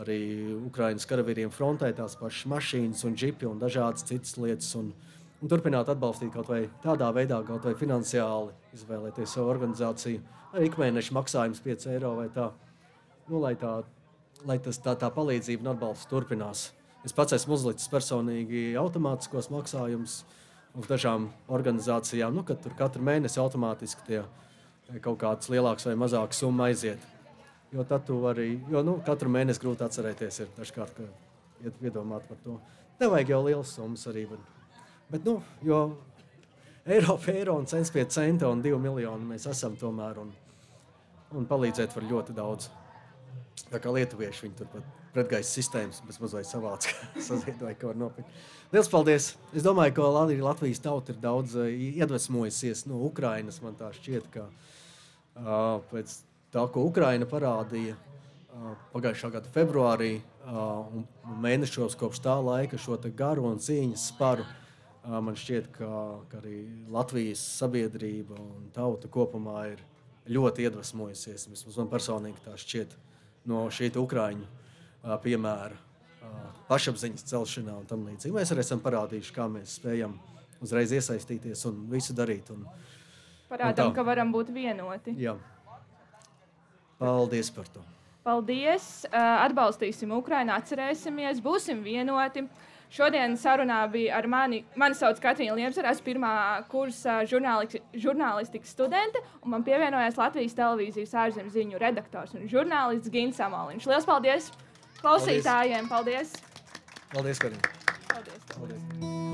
arī Ukraiņas karavīriem frontē, tās pašas mašīnas un džipi un dažādas citas lietas. Un, un turpināt atbalstīt kaut vai tādā veidā, kaut vai finansiāli, izvēlēties savu organizāciju, arī ikmēneša maksājums 5 eiro vai tā. Nu, lai tā, lai tas, tā, tā palīdzība un atbalsts turpinās. Es pats esmu uzlicis personīgi automātiskos maksājumus uz dažām organizācijām, nu, kad tur katru mēnesi automātiski tie kaut kāds lielāks vai mazāks summa aiziet. Jo tad tu arī, jo nu, katru mēnesi grūti atcerēties, ir dažkārt, ka iedomāt par to. Nevajag jau liels summas arī, bet, bet nu, jo eiro pie eiro un cents pie centa un divu miljonu mēs esam tomēr un, un palīdzēt var ļoti daudz. Tā kā lietuvieši viņi turpat pretgaisa sistēmas, mazliet savāds, [laughs] saziedoja, ka var nopirkt. Lielas paldies! Es domāju, ka Latvijas tauta ir daudz uh, iedvesmojusies no Ukrainas. Man tā šķiet, ka uh, pēc tā, ko Ukraina parādīja uh, pagājušā gada februārī uh, un mēnešos kopš tā laika šo garu un cīņas sparu, Man šķiet, ka, ka arī Latvijas sabiedrība un tauta kopumā ir ļoti iedvesmojusies. Vismaz man personīgi tā šķiet no šī Ukrāņu piemēra, pašapziņas celšanā un tam līdzīgi. Mēs arī esam parādījuši, kā mēs spējam uzreiz iesaistīties un visu darīt. Un, Parādām, un ka varam būt vienoti. Jā. Paldies par to! Paldies! Atbalstīsim Ukraiņu, atcerēsimies, būsim vienoti. Šodien sarunā bija ar mani. Mani sauc Katrīna Liemsara, esmu pirmā kursa žurnāli, žurnālistikas studente, un man pievienojās Latvijas televīzijas ārzemju ziņu redaktors un žurnālists Gins Amaliņš. Lielas paldies klausītājiem! Paldies! Paldies, Karina! Paldies! paldies.